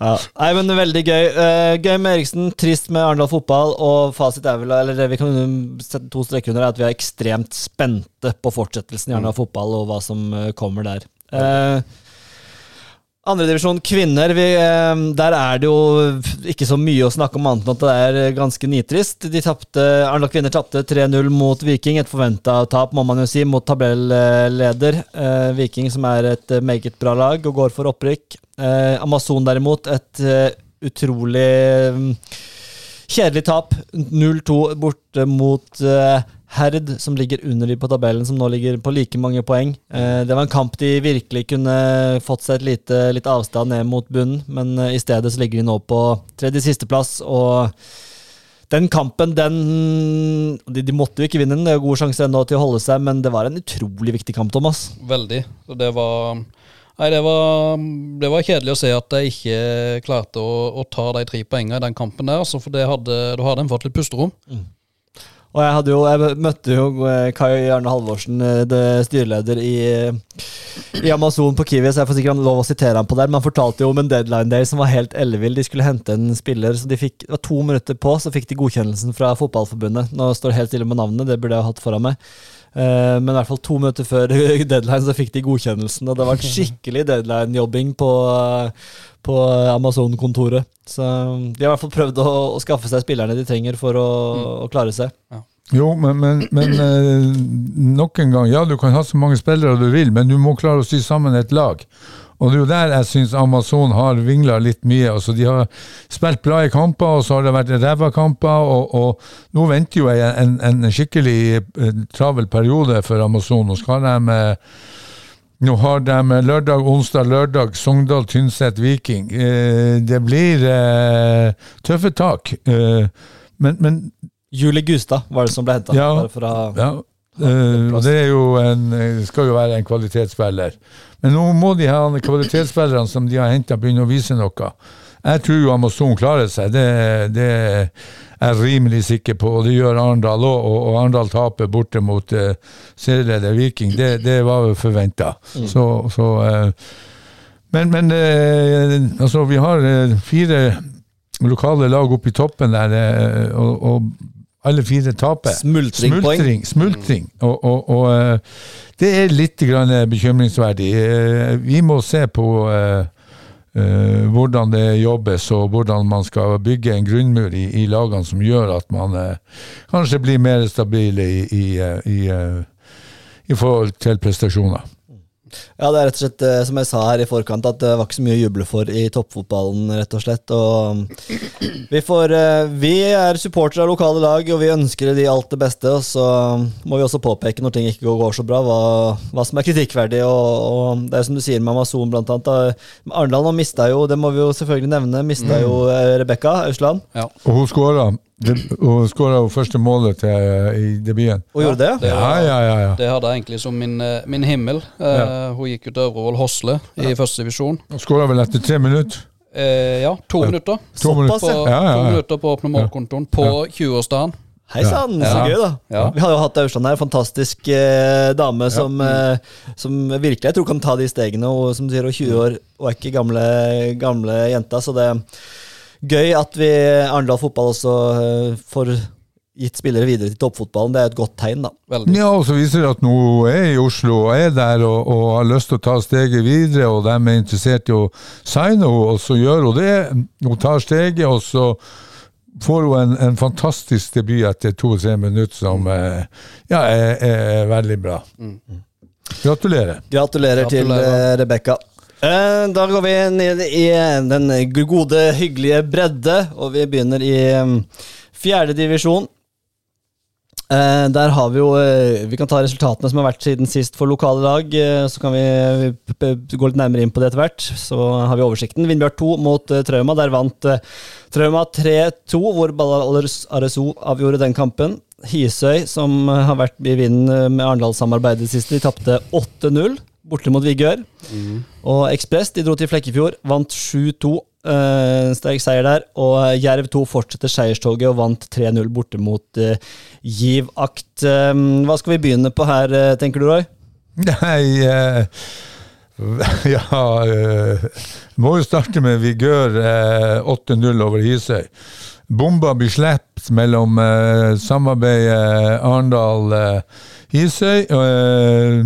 Ja. Nei, men veldig gøy. Eh, gøy med Eriksen, trist med Arendal fotball, og fasit er vel, eller det vi kan sette to streker under, er at vi er ekstremt spente på fortsettelsen i Arendal fotball og hva som eh, kommer der. Uh, Andredivisjon kvinner, vi, eh, der er det jo ikke så mye å snakke om annet enn at det er eh, ganske nitrist. De Arendal kvinner tapte 3-0 mot Viking, et forventa tap, må man jo si, mot tabelleder. Eh, Viking som er et meget bra lag og går for opprykk. Amazon derimot, et utrolig mm, kjedelig tap. 0-2 borte mot Herd, som ligger under de på tabellen, som nå ligger på like mange poeng. Eh, det var en kamp de virkelig kunne fått seg et lite, litt avstand ned mot bunnen, men eh, i stedet så ligger de nå på tredje sisteplass, og den kampen, den de, de måtte jo ikke vinne den, det er jo god sjanse ennå til å holde seg, men det var en utrolig viktig kamp, Thomas. Veldig. Og det var Nei, det var, det var kjedelig å se at de ikke klarte å, å ta de tre poengene i den kampen der. Altså, for det hadde, da hadde en fått litt pusterom. Og jeg, jo, jeg møtte jo eh, Kai Arne Halvorsen, eh, styreleder i, i Amazon på Kiwi, så jeg får sikkert lov å sitere ham på der, men han fortalte jo om en deadline day som var helt ellevill. De skulle hente en spiller, så de fikk, det var to minutter på, så fikk de godkjennelsen fra Fotballforbundet. Nå står det helt stille med navnet, det burde jeg ha hatt foran meg. Eh, Men i hvert fall to minutter før deadline så fikk de godkjennelsen, og det var skikkelig deadline-jobbing på, på Amazon-kontoret. Så de har i hvert fall prøvd å, å skaffe seg spillerne de trenger for å, å klare seg. Jo, men, men, men eh, nok en gang, ja du kan ha så mange spillere du vil, men du må klare å sy sammen et lag. Og det er jo der jeg syns Amazon har vingla litt mye. altså De har spilt bra i kamper, og så har det vært ræva kamper. Og, og nå venter jo jeg en, en skikkelig eh, travel periode for Amazon. Nå skal de eh, nå har de lørdag, onsdag, lørdag Sogndal, Tynset, Viking. Eh, det blir eh, tøffe tak. Eh, men, men Julie Gustad var det som ble henta. Ja. Fra, ja, eh, og det er jo en, eh, skal jo være en kvalitetsspiller. Men nå må de de kvalitetsspillerne som de har henta, begynne å vise noe. Jeg tror jo Amazon klarer seg, det, det er jeg rimelig sikker på. Og det gjør Arendal òg, og, og Arendal taper borte mot uh, serieleder Viking. Det, det var jo forventa. Så, så uh, Men, men uh, altså, vi har eh, fire lokale lag oppe i toppen der, eh, og, og alle fire taper. Smultringpoeng. Smultring. smultring. Og, og, og eh, det er litt grann bekymringsverdig. Eh, Vi må se på uh, eh, hvordan det jobbes, og hvordan man skal bygge en grunnmur i, i lagene som gjør at man uh, kanskje blir mer stabile i, i, eh, i, eh, i forhold til prestasjoner. Ja, det er rett og slett eh, som jeg sa her i forkant, at det var ikke så mye å juble for i toppfotballen, rett og slett. Og mm, vi, får, eh, vi er supportere av lokale lag, og vi ønsker de alt det beste. Og så må vi også påpeke når ting ikke går så bra, hva, hva som er kritikkverdig. Og, og det er som du sier med Amazon, blant annet. da. Arendal mista jo, det må vi jo selvfølgelig nevne, mista jo eh, Rebekka Ausland. Ja. Og hun skåra. Hun skåra første målet til, i debuten. Hun gjorde det? Det, Ja, ja, ja. ja. det hadde jeg egentlig som min, eh, min himmel. Eh, Hun gikk ut til Øvrevoll Hosle i første divisjon. Skåra vel etter tre minutter. Eh, ja, to Ja. minutter. To Såpass, minutter. På, Ja, ja, To minutter på å åpne målkontoen på 20-årsdagen. Hei sann, så gøy, da. Ja. Vi har jo hatt Ausland her, fantastisk eh, dame som, eh, som virkelig jeg tror kan ta de stegene. Og som du sier, hun er 20 år og er ikke gamle, gamle jenta, så det gøy at vi Arendal fotball også eh, får gitt spillere videre til toppfotballen. Det er et godt tegn, da. Veldig. Ja, og så viser det at nå er i Oslo og er der og, og har lyst til å ta steget videre, og de er interessert i å signe henne, og så gjør hun det. Hun tar steget, og så får hun en, en fantastisk debut etter to-tre minutter som eh, ja, er, er veldig bra. Gratulerer. Gratulerer, til Gratulerer. til Rebekka. Eh, Da går vi ned i den gode, hyggelige bredde, og vi begynner i fjerdedivisjon. fjerde divisjon. Eh, der har vi jo eh, Vi kan ta resultatene som har vært siden sist for lokale lag. eh, så kan vi, gå litt nærmere inn på det etter hvert. Så har vi oversikten. Vindbjørn 2 mot eh, Trauma. Der vant eh, Trauma 3-2, hvor Ballal RSO avgjorde den kampen. Hisøy, som eh, har vært i vinden eh, med Arendal-samarbeidet i siste, de tapte 8-0 borte mot Vigør. Og Ekspress de dro til Flekkefjord, vant 7-2. Uh, sterk seier der. Og eh, Jerv 2 fortsetter seierstoget og vant 3-0 borte mot uh, Giv Akt. Eh, hva skal vi begynne på her, eh, tenker du, Roy? Nei eh, Ja eh, Må jo starte med Vigør eh, 8-0 over Hisøy. Bomba blir sluppet mellom eh, samarbeidet Arendal-Hisøy. Eh,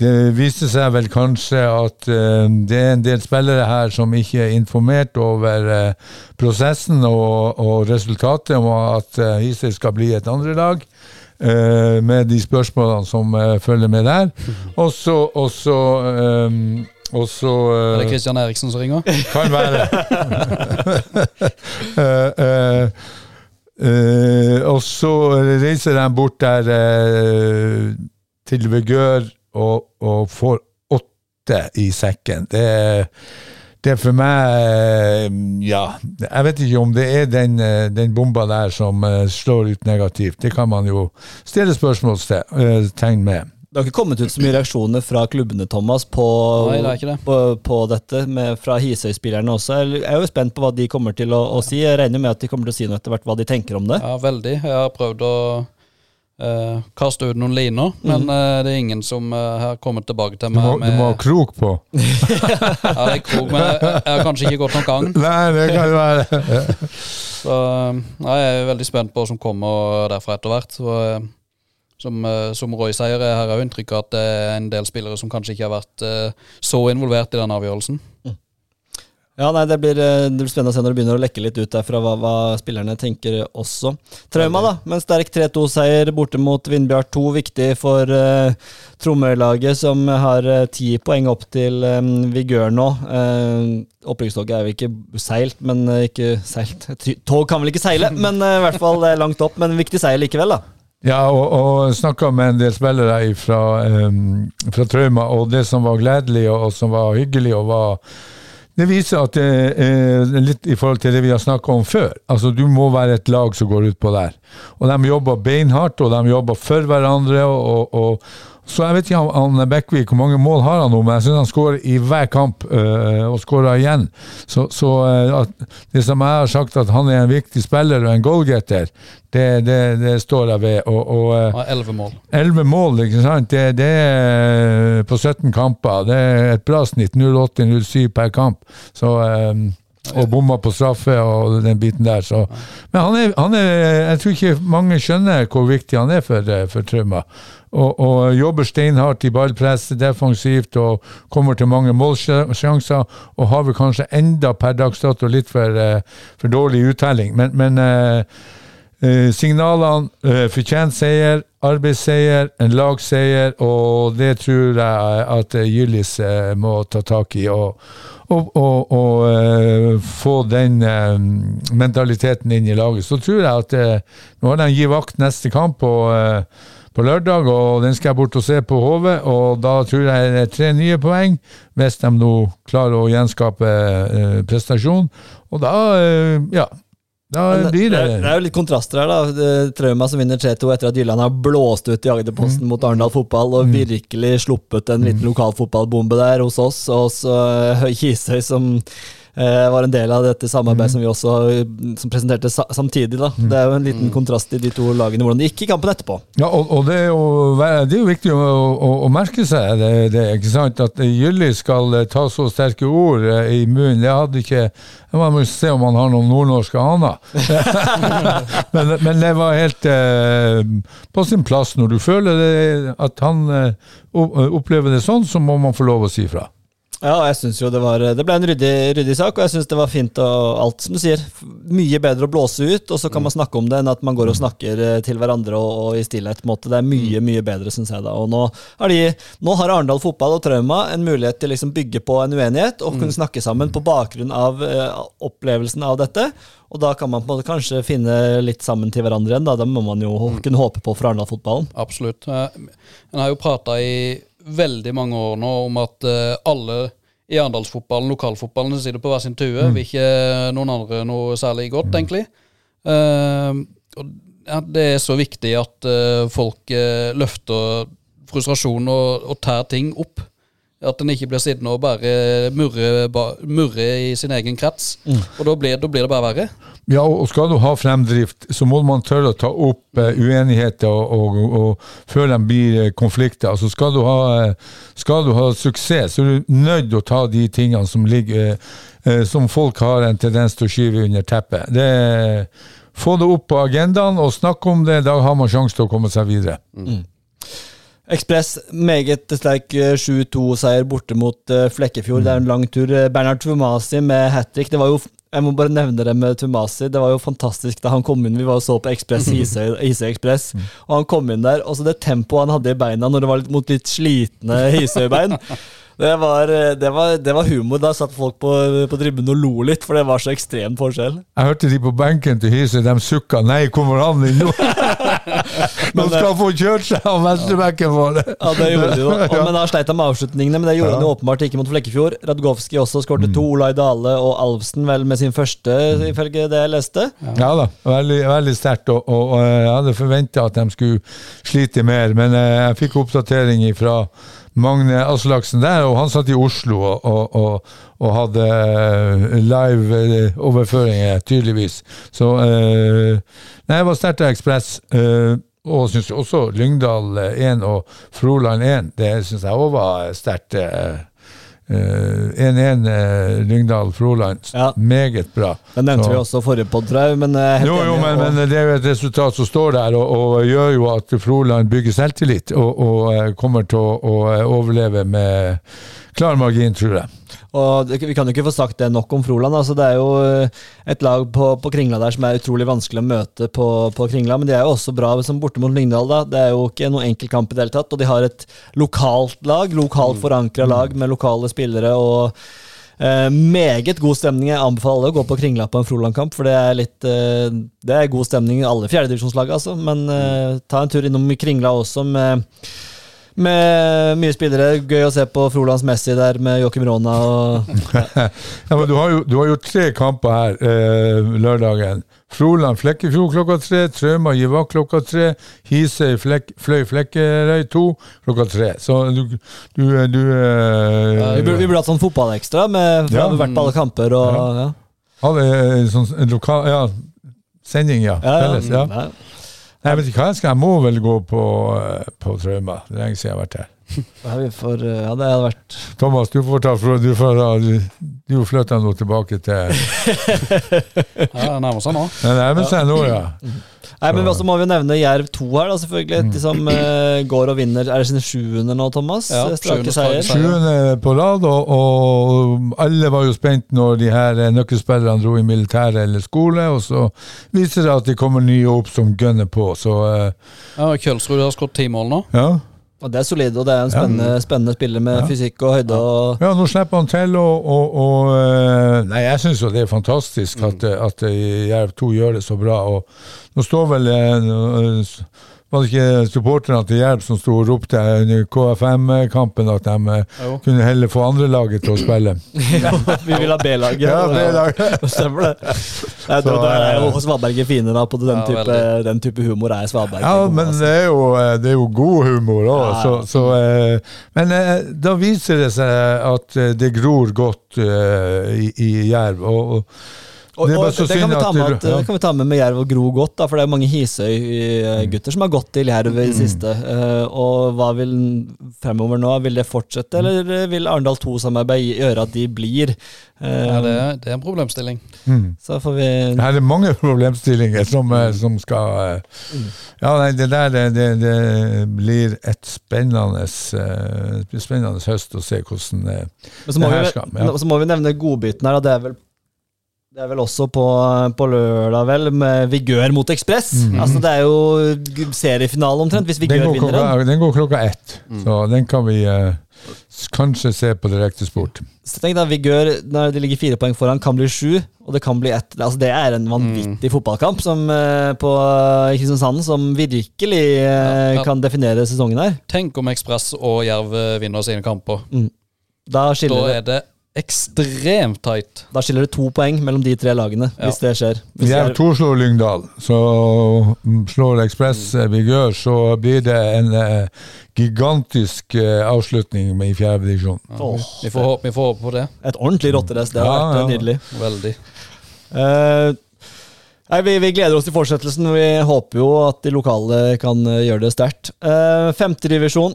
det viste seg vel kanskje at uh, det er en del spillere her som ikke er informert over uh, prosessen og, og resultatet om at uh, Hisøy skal bli et andre lag. eh, med de spørsmålene som eh, følger med der. Og så Og så eh, og Er det Kristian Christian Eriksen som ringer? kan være. uh, uh, eh, og så reiser de bort der eh, til Vigør og, og får åtte i sekken. Det, det er for meg eh, Ja, jeg vet ikke om det er den, eh, den bomba der som eh, slår ut negativt. Det kan man jo stille spørsmålstegn med. Det har ikke kommet ut så mye reaksjoner fra klubbene Thomas på, Nei, det er det. på, på dette, med, fra Hisøy-spillerne også. Jeg er jo spent på hva de kommer til å, å si. Jeg regner med at de kommer til å si noe etter hvert hva de tenker om det. Ja, veldig. Jeg har prøvd å eh, kaste ut noen liner, men uh, det er ingen som uh, har kommet tilbake til Du meg med, du må ha krok på. Ja, det er krok, men jeg, jeg har kanskje ikke gått noen gang. Nei, det kan være. Så nei, jeg er veldig spent på hva som kommer derfra etter hvert. Så, som, som Roy sier, jeg har òg inntrykk av at det er en del spillere som kanskje ikke har vært så involvert i den avgjørelsen. Ja, nei, det blir, eh, det blir spennende å se når det begynner å lekke litt ut derfra hva, hva spillerne tenker også. Trauma, da, med en sterk 3-2-seier borte mot Vindbjart 2. Viktig for uh, Tromøylaget, som har eh, ti poeng opp til um, Vigør nå. Uh, Opprykkstoget er jo ikke seilt, men uh, ikke seilt Tog kan vel ikke seile, men eh, i hvert fall eh, langt opp. Men viktig seier likevel, da. Ja, og, og snakka med en del spillere fra, um, fra Trauma, og det som var gledelig og, og som var hyggelig og var det viser at det er litt i forhold til det vi har snakka om før. Altså, Du må være et lag som går ut på der. Og de jobber beinhardt, og de jobber for hverandre. og, og, og så jeg vet ikke han, han Bekkvik, hvor mange mål har han nå, men jeg syns han skårer i hver kamp, øh, og skårer igjen. Så, så øh, det som jeg har sagt, at han er en viktig spiller og en goalgetter, det, det, det står jeg ved. Og, øh, Han har mål. 11 mål, ikke sant? Det, det er på 17 kamper. Det er et bra snitt. 08-07 per kamp. Så, um, og bomma på straffe og den biten der. Så. Men han er, han er, jeg tror ikke mange skjønner hvor viktig han er for, for Trauma. Og, og jobber steinhardt i ballpress defensivt og kommer til mange målsjanser. Og har vel kanskje enda per dags dato litt for, eh, for dårlig uttelling. Men, men eh, Eh, signalene, eh, fortjent seier, arbeidsseier, en lagseier, og det tror jeg at eh, Gyllis eh, må ta tak i. Og, og, og, og få den mentaliteten inn i laget. Så tror jeg at nå har de gitt vakt neste kamp og på lørdag, og den skal jeg bort og se på HV. Og da tror jeg det er tre nye poeng, hvis de nå klarer å gjenskape eh, prestasjon. Og da, eh, ja da blir det det er jo litt kontraster her, da. Trauma som vinner 3-2 etter at Jylland har blåst ut i Agderposten mot Arendal fotball og virkelig sluppet en liten lokalfotballbombe der hos oss. Og så Kisøy som eh, var en del av dette samarbeidet som vi også eh, som presenterte sa samtidig. da. Det er jo en liten kontrast i de to lagene, hvordan det gikk i kampen etterpå. Ja, og, og det, er jo, det er jo viktig å, å, å merke seg det, det, ikke sant? at Gylli skal eh, ta så sterke ord eh, i munnen. Det hadde ikke Man må se om han har noen nordnorske aner. men, men det var helt eh, på sin plass. Når du føler det, at han eh, opplever det sånn, så må man få lov å si fra. Ja, jeg synes jo det var Det ble en ryddig, ryddig sak, og jeg syns det var fint og alt, som du sier. Mye bedre å blåse ut, og så kan man snakke om det, enn at man går og snakker eh, til hverandre og, og i stillhet. på en måte. Det er mye, mye bedre, syns jeg. da. Og nå har, de, nå har Arendal fotball og Trauma en mulighet til å liksom bygge på en uenighet og kunne snakke sammen på bakgrunn av eh, opplevelsen av dette. Og da kan man på en måte kanskje finne litt sammen til hverandre igjen. Da, Det må man jo kunne håpe på for Arendal-fotballen. Absolutt. En har jo prata i veldig mange år nå om at uh, alle i Arendalsfotballen, lokalfotballen, sitter på hver sin tue. Mm. Vil ikke noen andre noe særlig godt, mm. egentlig. Uh, og ja, det er så viktig at uh, folk løfter frustrasjon og, og tær ting opp. At en ikke blir sittende og bare murre, murre i sin egen krets. Mm. Og da blir, da blir, det bare verre. Ja, og skal du ha fremdrift, så må man tørre å ta opp uh, uenigheter og, og, og, før de blir uh, konflikter. Altså skal du, ha, uh, skal du ha suksess, så er du nødt til å ta de tingene som ligger som folk har en tendens til å skyve under teppet. Det, få det opp på agendaen og snakke om det, da har man sjanse til å komme seg videre. Mm. Ekspress, meget sterk 7-2-seier eh, borte mot uh, Flekkefjord. Mm. Det er en lang tur. Eh, Bernhard Tumasi med hat trick. Det var jo jeg må bare nevne det med Tumasi. Det var jo fantastisk da han kom inn. Vi var og så på Ekspress Hisøy Ekspress, mm. og han kom inn der. Og så det tempoet han hadde i beina når det var mot litt slitne Hisøy-bein Det var, det, var, det var, humor. Da satt folk på, på tribunen og lo litt, for det var så ekstrem forskjell. Jeg hørte de på benken til Hyse, de sukka 'nei, kommer han inn nå?' Nå skal han få kjørt seg av venstrebenken vår! Ja, det gjorde de da. Men da sleit han med avslutningene, men det gjorde ja. jo åpenbart ikke mot Flekkefjord. Radgowski også skårte mm. to, Olai Dale og Alvsen vel med sin første, mm. ifølge det jeg leste. Ja, ja da, veldig, veldig sterkt, og, og, og, jeg hadde forventa at de skulle slite mer, men eh, jeg fikk oppdatering ifra Magne Aslaksen der, og han satt i Oslo og, og, og, og hadde eh, live-overføringer, eh, tydeligvis. Så eh, Nei, det var sterkt av Ekspress. Eh, og syns også Lyngdal 1 og Froland 1, det syns jeg òg var sterkt. Uh, 1-1 eh, Lyngdal-Froland. Ja. Meget bra. Den nevnte så. vi også forrige pod. Men, uh, jo, jo, men, men, det er jo et resultat som står der, og, og gjør jo at Froland bygger selvtillit og, og uh, kommer til å overleve med klar margin, tror jeg. Og Vi kan jo ikke få sagt det nok om Froland. altså Det er jo eh, et lag på, på Kringla der som er utrolig vanskelig å møte på, på, Kringla, men de er jo også bra som borte mot Lyngdal. da. Det er jo ikke noen enkel kamp i det hele tatt. Og de har et lokalt lag, lokalt forankra lag med lokale spillere. og Uh, meget god stemning. Jeg anbefaler alle å gå på Kringla på en Froland-kamp, for det er litt uh, Det er god stemning i alle fjerdedivisjonslag, altså. Men uh, ta en tur innom Kringla også med med mye spillere. Gøy å se på Frolands Messi der med Joakim Rona. Og, ja. ja, men du har, jo, du har, jo, tre kamper her eh, lørdagen. Froland Flekkefjord klokka tre, Trauma Givak klokka tre, Hisøy flek, Fløy Flekkerøy to klokka tre. Så du, du, du eh, ja, Vi burde hatt sånn fotballekstra, med, ja. vært på alle kamper og ja. Hadde sånn lokal Ja, sending, ja. Felles, ja. Jeg vet ikke hva jeg skal. Jeg må vel gå på, eh, på Trauma. Det er lenge siden jeg har vært her. Ja, får, eh, ja, det hadde vært Thomas, du får ta for du, får, du, flytter nå tilbake til Ja, nærmer seg nå. Det nærmer seg nå, ja. Nei, men så må vi nevne Jerv 2 her, da, selvfølgelig. De som uh, går og vinner. Er det sine sjuende nå, Thomas? Ja, seier. Sjuende på rad, og, og, alle var jo spent når de her nøkkelspillerne dro i militæret eller skole, og så viser det at de kommer nye opp som gønner på, så uh, Ja, Kjølsrud har skåret ti mål nå. Ja. Og Det er solid, og det er en spennende, ja. spennende spiller med ja. fysikk og høyde. Og ja, nå slipper han til, og, og, og eh, Nei, jeg syns jo det er fantastisk mm. at, at Jerv 2 gjør det så bra. og Nå står vel eh, s- Var det ikke supporterne til Jerv som sto og ropte under KFM-kampen at de eh, Jo. kunne heller få andrelaget til å spille? Vi vil ha B-laget. Ja, B-laget. Stemmer det. Nei, Så, da er jo eh, Svaberget fine da, på den Ja, type, den type humor. er Svaberg Ja, men altså. det er jo, eh, det er jo god humor òg, Ja, ja. så, så Men da viser det seg at det gror godt i, i Jerv. Og, og Og, det og det, kan vi ta med, at, ja. det kan vi ta med med Jerv og Gro godt, da, for det er mange Hisøy-gutter som har gått til Jerv i det siste. Uh, og hva vil fremover nå? Vil det fortsette, eller vil Arendal 2-samarbeid gjøre at de blir? Uh, Ja, det, er- det er en problemstilling. mm. Så får vi Her er mange problemstillinger som, eh, som skal eh, Ja, nei, det der det, det, det blir et spennende, eh, spennende høst å se hvordan eh, Men så må, det her skal, ja. så må vi nevne godbiten her. Da. Det, er vel, det er vel også på, på lørdag, vel, med Vigør mot Ekspress. Altså, det er jo seriefinale omtrent, hvis Vigør går vinner den. klokka, den går klokka ett, så den kan vi eh, kanskje se på direktesport. Så tenk da, Vigør, når de ligger fire poeng foran, kan bli sju, og det kan bli ett. Altså, det er en vanvittig fotballkamp som, eh, på Kristiansand som virkelig eh, Ja, ja. kan definere sesongen her. Tenk om Ekspress og Jerv vinner sine kamper. Da Da skiller, er det ekstremt tight. da skiller det to poeng mellom de tre lagene, Ja. hvis det skjer. Hvis Jerv Jerv- 2 slår Lyngdal, så mm, slår Ekspress eh, Vigør, så blir det en eh, gigantisk eh, avslutning i fjerde divisjon. Åh, Vi får, håpe, vi får håpe på det. et ordentlig rotterace. Det har Ja, vært eh, ja. nydelig. Veldig. Uh, nei, vi, vi gleder oss til fortsettelsen. Vi håper jo at de lokale kan gjøre det sterkt. Uh, Femtedivisjon.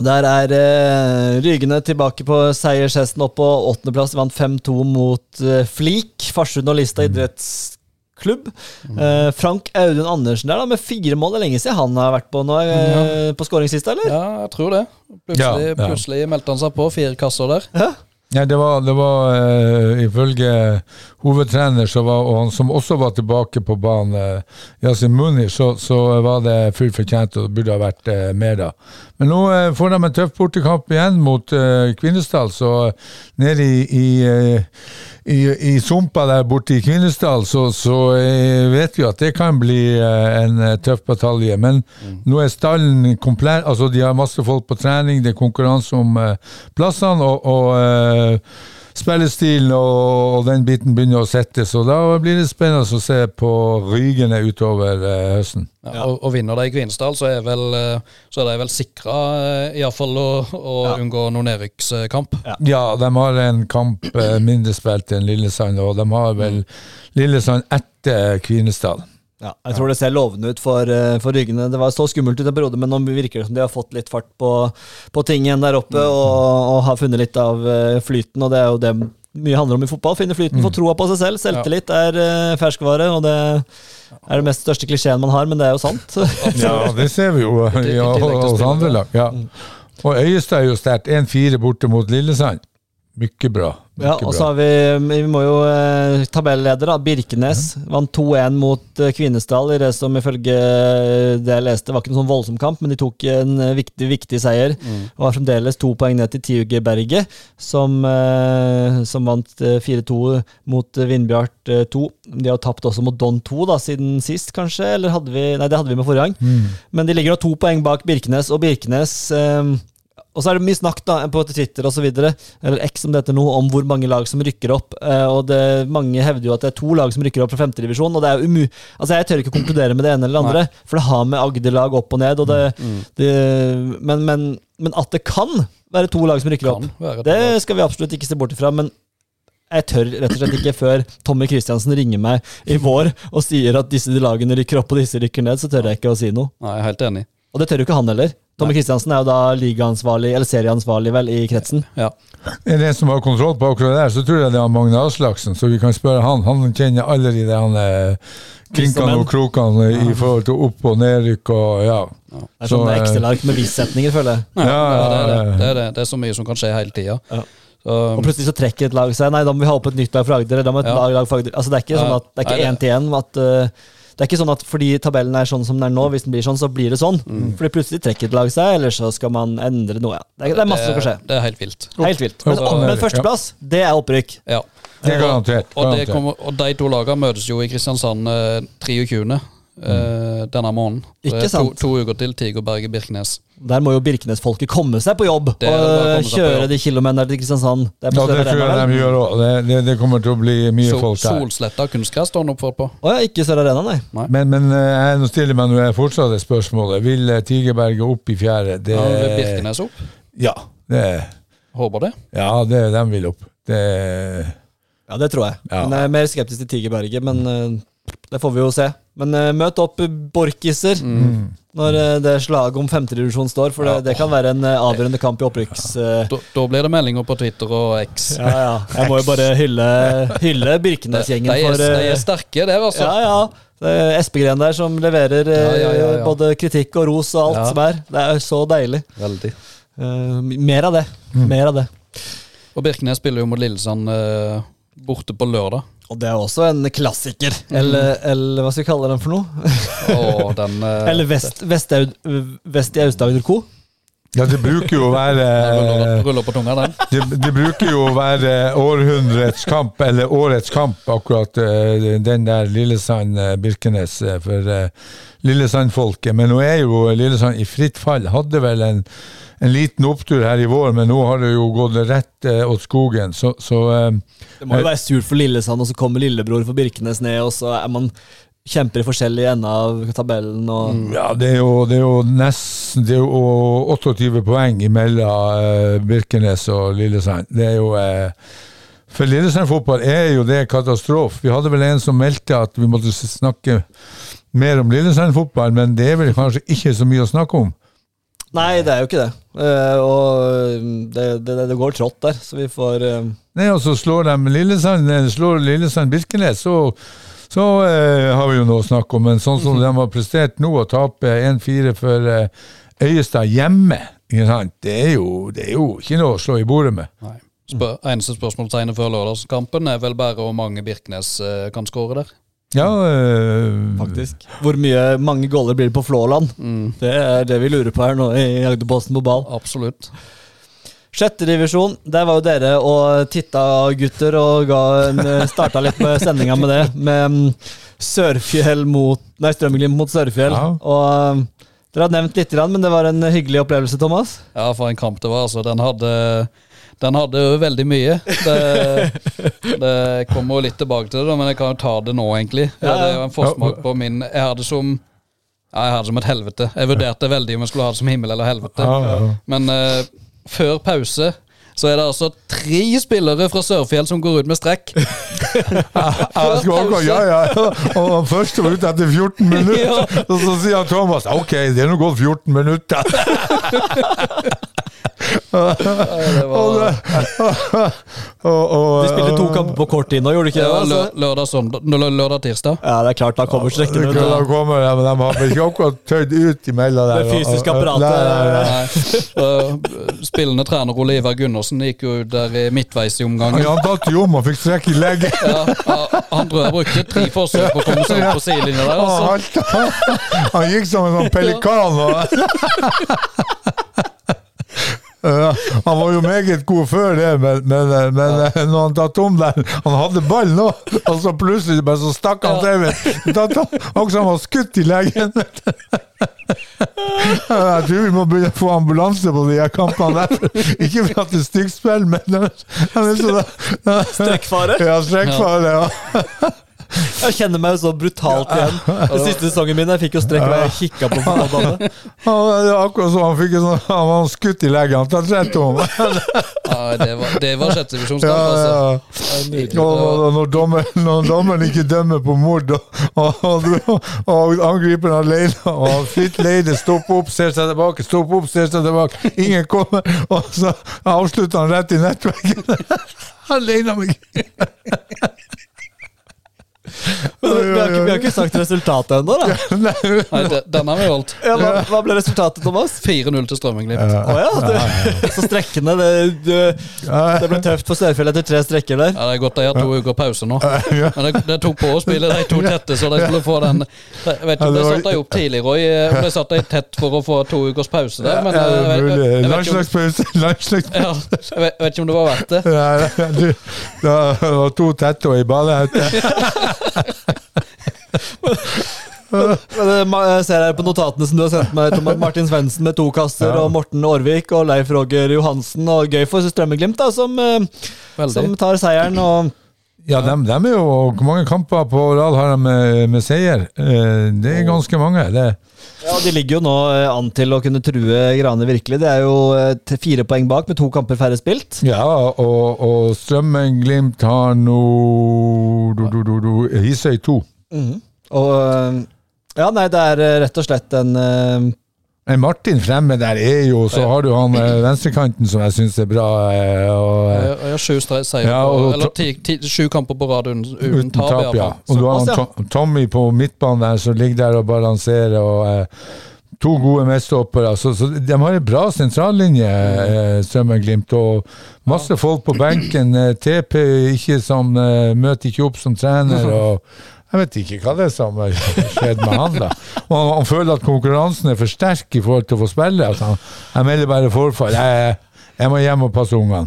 Der er uh, Rygene tilbake på seiershesten opp på åttendeplass. De vant 5-2 mot eh, Flik. Farsund og Lista idrettsklubb. Eh, Frank Audun Andersen der da, med fire mål. Det er lenge siden han har vært på, nå, eh, på skåringslista, eller? Ja, jeg tror det. Plutselig, Ja, ja. plutselig meldte han seg på. Fire kasser der. Ja, det var, det var eh, ifølge hovedtrener, var, og han som også var tilbake på banen, uh, Yasin Munir, så, så var det fullt fortjent og burde ha vært eh, mer da. Men nå eh, får de en tøff bortekamp igjen mot eh, Kvinesdal, så nede i, i, eh, i, i sumpa der borte i Kvinesdal, så, så eh, vet vi at det kan bli eh, en eh, tøff batalje. Men nå er stallen komplett, altså de har masse folk på trening, det er konkurranse om eh, plassene, og, og eh, spillestilen og, og den biten begynner å sitte. så da blir det spennende å se på Rygene utover eh, høsten. Ja, Og, og vinner de i Kvinesdal, så er, vel, eh, så er de vel sikra iallfall å, å unngå noen nedrykkskamp. Ja, de har en kamp eh, mindre spilt enn Lillesand, og de har vel Lillesand etter Kvinesdal. Ja, jeg tror det ser lovende ut for, eh, for ryggene. Det var så skummelt ut en periode, men nå virker det som de har fått litt fart på, på ting igjen der oppe og, og har funnet litt av eh, flyten. Og det er jo det mye handler om i fotball. Finne flyten, få troa på seg selv. Selvtillit er eh, ferskvare, og det er det mest største klisjeen man har, men det er jo sant. Ja, det ser vi jo ja, hos andre lag. Ja. Og Øyestad er jo sterkt. 1-4 borte mot Lillesand. Mye bra. Mye Ja, og så har vi Vi må jo eh, tabelleder, da. Birkenes vant 2-1 mot eh, Kvinesdal i det som ifølge eh, det jeg leste, var ikke noen sånn voldsom kamp, men de tok en eh, viktig, viktig seier. Og har fremdeles to poeng ned til Tiuge Berget, som, eh, som vant eh, 4-2 mot Vindbjart eh, 2. De har tapt også mot Don 2 da, siden sist, kanskje? Eller hadde vi Nei, det hadde vi med forrige gang. Men de ligger nå to poeng bak Birkenes, og Birkenes eh, og så er det mye snakk da, på Twitter og så videre, eller X som det heter nå, om hvor mange lag som rykker opp. Eh, og det, Mange hevder jo at det er to lag som rykker opp fra femtedivisjon. Og det er umu... Altså, jeg tør ikke konkludere med det ene eller det andre, for det har med Agder-lag opp og ned. Og det, det, men, men, men at det kan være to lag som rykker opp, det skal vi absolutt ikke se bort ifra. Men jeg tør rett og slett ikke før Tommy Kristiansen ringer meg i vår og sier at disse lagene rykker opp og disse rykker ned, så tør jeg ikke å si noe. Nei, jeg er helt enig. Og det tør jo ikke han heller. Tommy Kristiansen er jo da ligaansvarlig, eller serieansvarlig vel, i kretsen. Ja. Er det en som har kontroll på akkurat det der, så tror jeg det er Magne Aslaksen, så vi kan spørre han. Han kjenner alle de der han, eh, krinkene og krokene i forhold til opp- og nedrykk og ja. Det er sånn sånne eh, Excel-ark med vissetninger, føler jeg. Ja, Ja, ja, det, er det. ja, ja. Det, er det. det er så mye som kan skje hele tida. Ja. Um, Og plutselig så trekker et lag seg Nei, da må vi ha opp et nytt lag fra Agder. Da må et Ja. lag, lag fra Agder. Altså, det er ikke Ja. sånn at det er ikke én til én at Det er ikke sånn at fordi tabellen er sånn som den er nå, hvis den blir sånn, så blir det sånn. Fordi plutselig trekker et lag seg, eller så skal man endre noe. Ja. Det, er, det er masse som kan skje. Det er helt vilt. Helt vilt. Men, er men førsteplass, det er opprykk. Ja. Det er garantert. Og, kommer, og de to lagene møtes jo i Kristiansand eh, 23. eh, denne måneden. Ikke sant. To, to uker til Tigerberget-Birkenes. Der må jo Birkenes-folket komme seg på jobb Det og på kjøre de kilometerne til Kristiansand. Det Ja, det tror jeg de gjør òg. Det, det, det kommer til å bli mye Sol, folk der. Solsletta kunstgress står han oppført på. Å ja, ikke Sør Arena, nei. Men, men eh, jeg nå stiller meg nå fortsatt det spørsmålet. Vil eh, Tigerberget opp i fjerde? Det, Ja, er Birkenes opp. Ja, det, Håper det. ja, det de vil opp. Det, Ja, det tror jeg. Ja. Men jeg er mer skeptisk til Tigerberget, men eh, det får vi jo se. Men uh, møt opp borkiser Mm. når uh, det slaget om femtedivisjon står, for det, det kan være en uh, avgjørende kamp i opprykks... eh, Da, da blir det meldinger på Twitter og X. ja, ja. Jeg må jo bare hylle, hylle Birkenes-gjengen de, de eh, er sterke der, altså. Ja, ja. Det er Espegren der som leverer eh, Ja, ja, ja, ja. både kritikk og ros og alt Ja. som er. Det er så deilig. Veldig. Eh, mer av det. Mm. Mer av det. Og Birkenes spiller jo mot Lillesand eh, borte på lørdag. Og det er også en klassiker. Eller, eller hva skal vi kalle den for noe? Oh, den eh, Eller Vest, Vest-Aud- Vest i Aust-Agder Co. ja, det bruker jo å være ruller, på tunga, den. det, det bruker jo å være århundrets kamp, eller årets kamp, akkurat eh, den der Lillesand-Birkenes eh, for eh, Lillesand-folket. Men nå er jo Lillesand i fritt fall. Hadde vel en, en liten opptur her i vår, men nå har det jo gått rett åt skogen. Så, så Det må jo være surt for Lillesand, og så kommer lillebror for Birkenes ned, og så er man kjemper i forskjellig ender av tabellen. Og, Ja, det er jo, det er jo nesten Det er jo 28 poeng imellom eh, Birkenes og Lillesand. Det er jo eh, For Lillesand fotball er jo det katastrofe. Vi hadde vel en som meldte at vi måtte snakke mer om Lillesand fotball, men det er vel kanskje ikke så mye å snakke om. Nei, det er jo ikke det. Eh, og det, det, det går trått der, så vi får Nei, og så slår de Lillesand slår Lillesand Birkenes, så, så eh, har vi jo noe å snakke om. Men sånn som de har prestert nå, å tape 1-4 for eh, Øyestad hjemme, ikke sant? Det, er jo, det er jo ikke noe å slå i bordet med. Nei. Spør, eneste spørsmålstegnet før lørdagskampen er vel bare hvor mange Birkenes eh, kan skåre der. Ja, øh, faktisk Hvor mye mange goller blir det på Flåland? Det er det vi lurer på her nå i Agderposten på ball. Absolutt. Sjette divisjon, der var jo dere og titta, gutter, og ga eh, starta litt med sendinga med det. Med mm, Sørfjell mot Nei, Strømglimt mot Sørfjell. Ja. Og mm, dere har nevnt litt, men det var en hyggelig opplevelse, Thomas? Ja, for en kamp det var. altså. Den hadde, den hadde jo veldig mye. Det, det kommer jo litt tilbake til det, men jeg kan jo ta det nå, egentlig. Ja, det er jo en forsmak på min Jeg hadde som ja, jeg hadde som et helvete. Jeg vurderte veldig om jeg skulle ha det som himmel eller helvete. Ja, ja. Men eh, før pause så er det altså tre spillere fra Sørfjell som går ut med strekk. ja, ja, ja. Og han første var ute etter 14 minutter, og så sier Thomas ok, det er nå gått 14 minutter. De spilte to kamper på kort tid nå, gjorde de ikke det? Altså? lørdag, søndag, lø- lørdag, tirsdag. Ja, det er klart, da kommer strekkene. Da kommer de, men de har ikke akkurat tøyd ut imellom der. Det fysiske apparatet. Nei, nei, nei. Nei. Spillende trener Ole Ivar Gundersen gikk jo der i midtveis i omgangen. Ja, Han datt jo om og fikk strekk i leggen. Ja, han- han brukte tre forsøk på å komme seg opp på sidelinja der. Altså. han gikk som en sånn pelikan. Og Ja, han var jo meget god før det, men, men, men når han tatt om der Han hadde ball nå, og så plutselig bare så stakk han til. du. Akkurat som han var skutt i leggen. Jeg tror vi må begynne å få ambulanse på de her kampene der. Ikke for at det er stygt spill, men han så Strekkfare? Ja, strekkfare. Ja. Jeg kjenner meg jo så brutalt igjen. Den siste sesongen min jeg fikk jo strekk hver jeg kikka på fotballbanen. Det er akkurat som han fikk en sånn, han var skutt i leggen. Han tatt rett om. Ja, det var, det var sjette divisjonskamp, altså. ja. Når, dommer, når dommeren ikke dømmer på mord, og, og, og, angriperen alene, og fritt leide stopper opp, ser seg tilbake, stopper opp, ser seg tilbake, ingen kommer, og så avslutter han rett i nettverket. Alene meg. Men Vi har, ikke, vi har ikke sagt resultatet ennå, da. Nei, det, den har vi holdt. Ja, hva, hva ble resultatet, Thomas? 4-0 til Strømmenglimt. Å ja, så strekkene det, du, det ble tøft for Sørfjell etter tre strekker der. Ja, det er godt de har to uker pause nå. Men det, det tok på å spille de to tette, så de skulle få den Jeg vet ikke om de satte de opp tidlig, Roy. Om de satte de tett for å få to ukers pause der, men jeg, jeg, jeg, jeg, vet ikke om, Landslagspause. Landslagspause. ja, jeg, vet, jeg vet ikke om det var verdt det. Ja, du, det var to tette og ei badehette. Men det- Jeg ser her på notatene som du har sendt meg, Thomas Martin Svendsen med to kasser, Ja. og Morten Aarvik og Leif Roger Johansen. Og gøy for Strømmeglimt, da, som, eh, som tar seieren. og Ja, de, de, er jo Hvor mange kamper på rad har de med, med seier? Eh, Det er ganske mange. Det, Ja, De ligger jo nå eh, an til å kunne true Grane virkelig. Det er jo eh, fire poeng bak, med to kamper færre spilt. ja, og, og Strømmen Glimt har nå du, du, du, du, Hisøy 2. Og Ja, nei, det er rett og slett en Martin fremme der er jo Så har du han eh, venstrekanten som jeg syns er bra. eh, Og, eh, jeg har sju seier Ja, eller ti, ti, sju kamper på rad uten, uten tap. tap, ja. Og du har han ja. Tommy på midtbanen der som ligger der og balanserer. og eh, To gode midtstoppere. Så, så de har en bra sentrallinje, eh, Strømmen-Glimt. Og masse folk på benken. Eh, TP ikke som eh, møter ikke opp som trener. og jeg vet ikke hva det er som har skjedd med han. da. Og han, han føler at konkurransen er for sterk i forhold til å få spille. Altså, han, Jeg melder bare forfall. Jeg, jeg må hjem og passe ungene.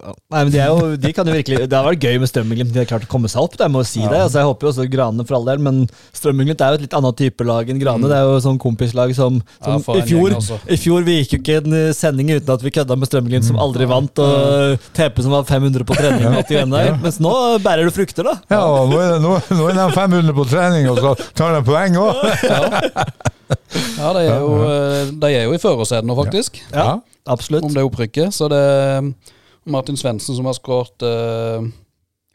Nei, men de, er jo, de kan jo virkelig Det har vært gøy med Strømmeglimt. De har klart å komme seg opp. Det, jeg må si det. Altså, jeg håper jo også Grane for all del, men Strømmeglimt er jo et litt annet type lag enn Grane. Det er jo sånn kompislag som, som Ja, i fjor. I fjor vi gikk jo ikke en eh, sending uten at vi kødda med Strømmeglimt, som aldri vant, og TP som var 500 på trening. ja. Mens nå bærer du frukter, da. Ja, og nå er, det, nå, nå er de 500 på trening, og så tar de poeng òg. Ja, de er jo, eh, de er jo i førersetet nå, faktisk. Ja. Absolutt. Om det opprykket. Så det Martin Svendsen som har skåret eh,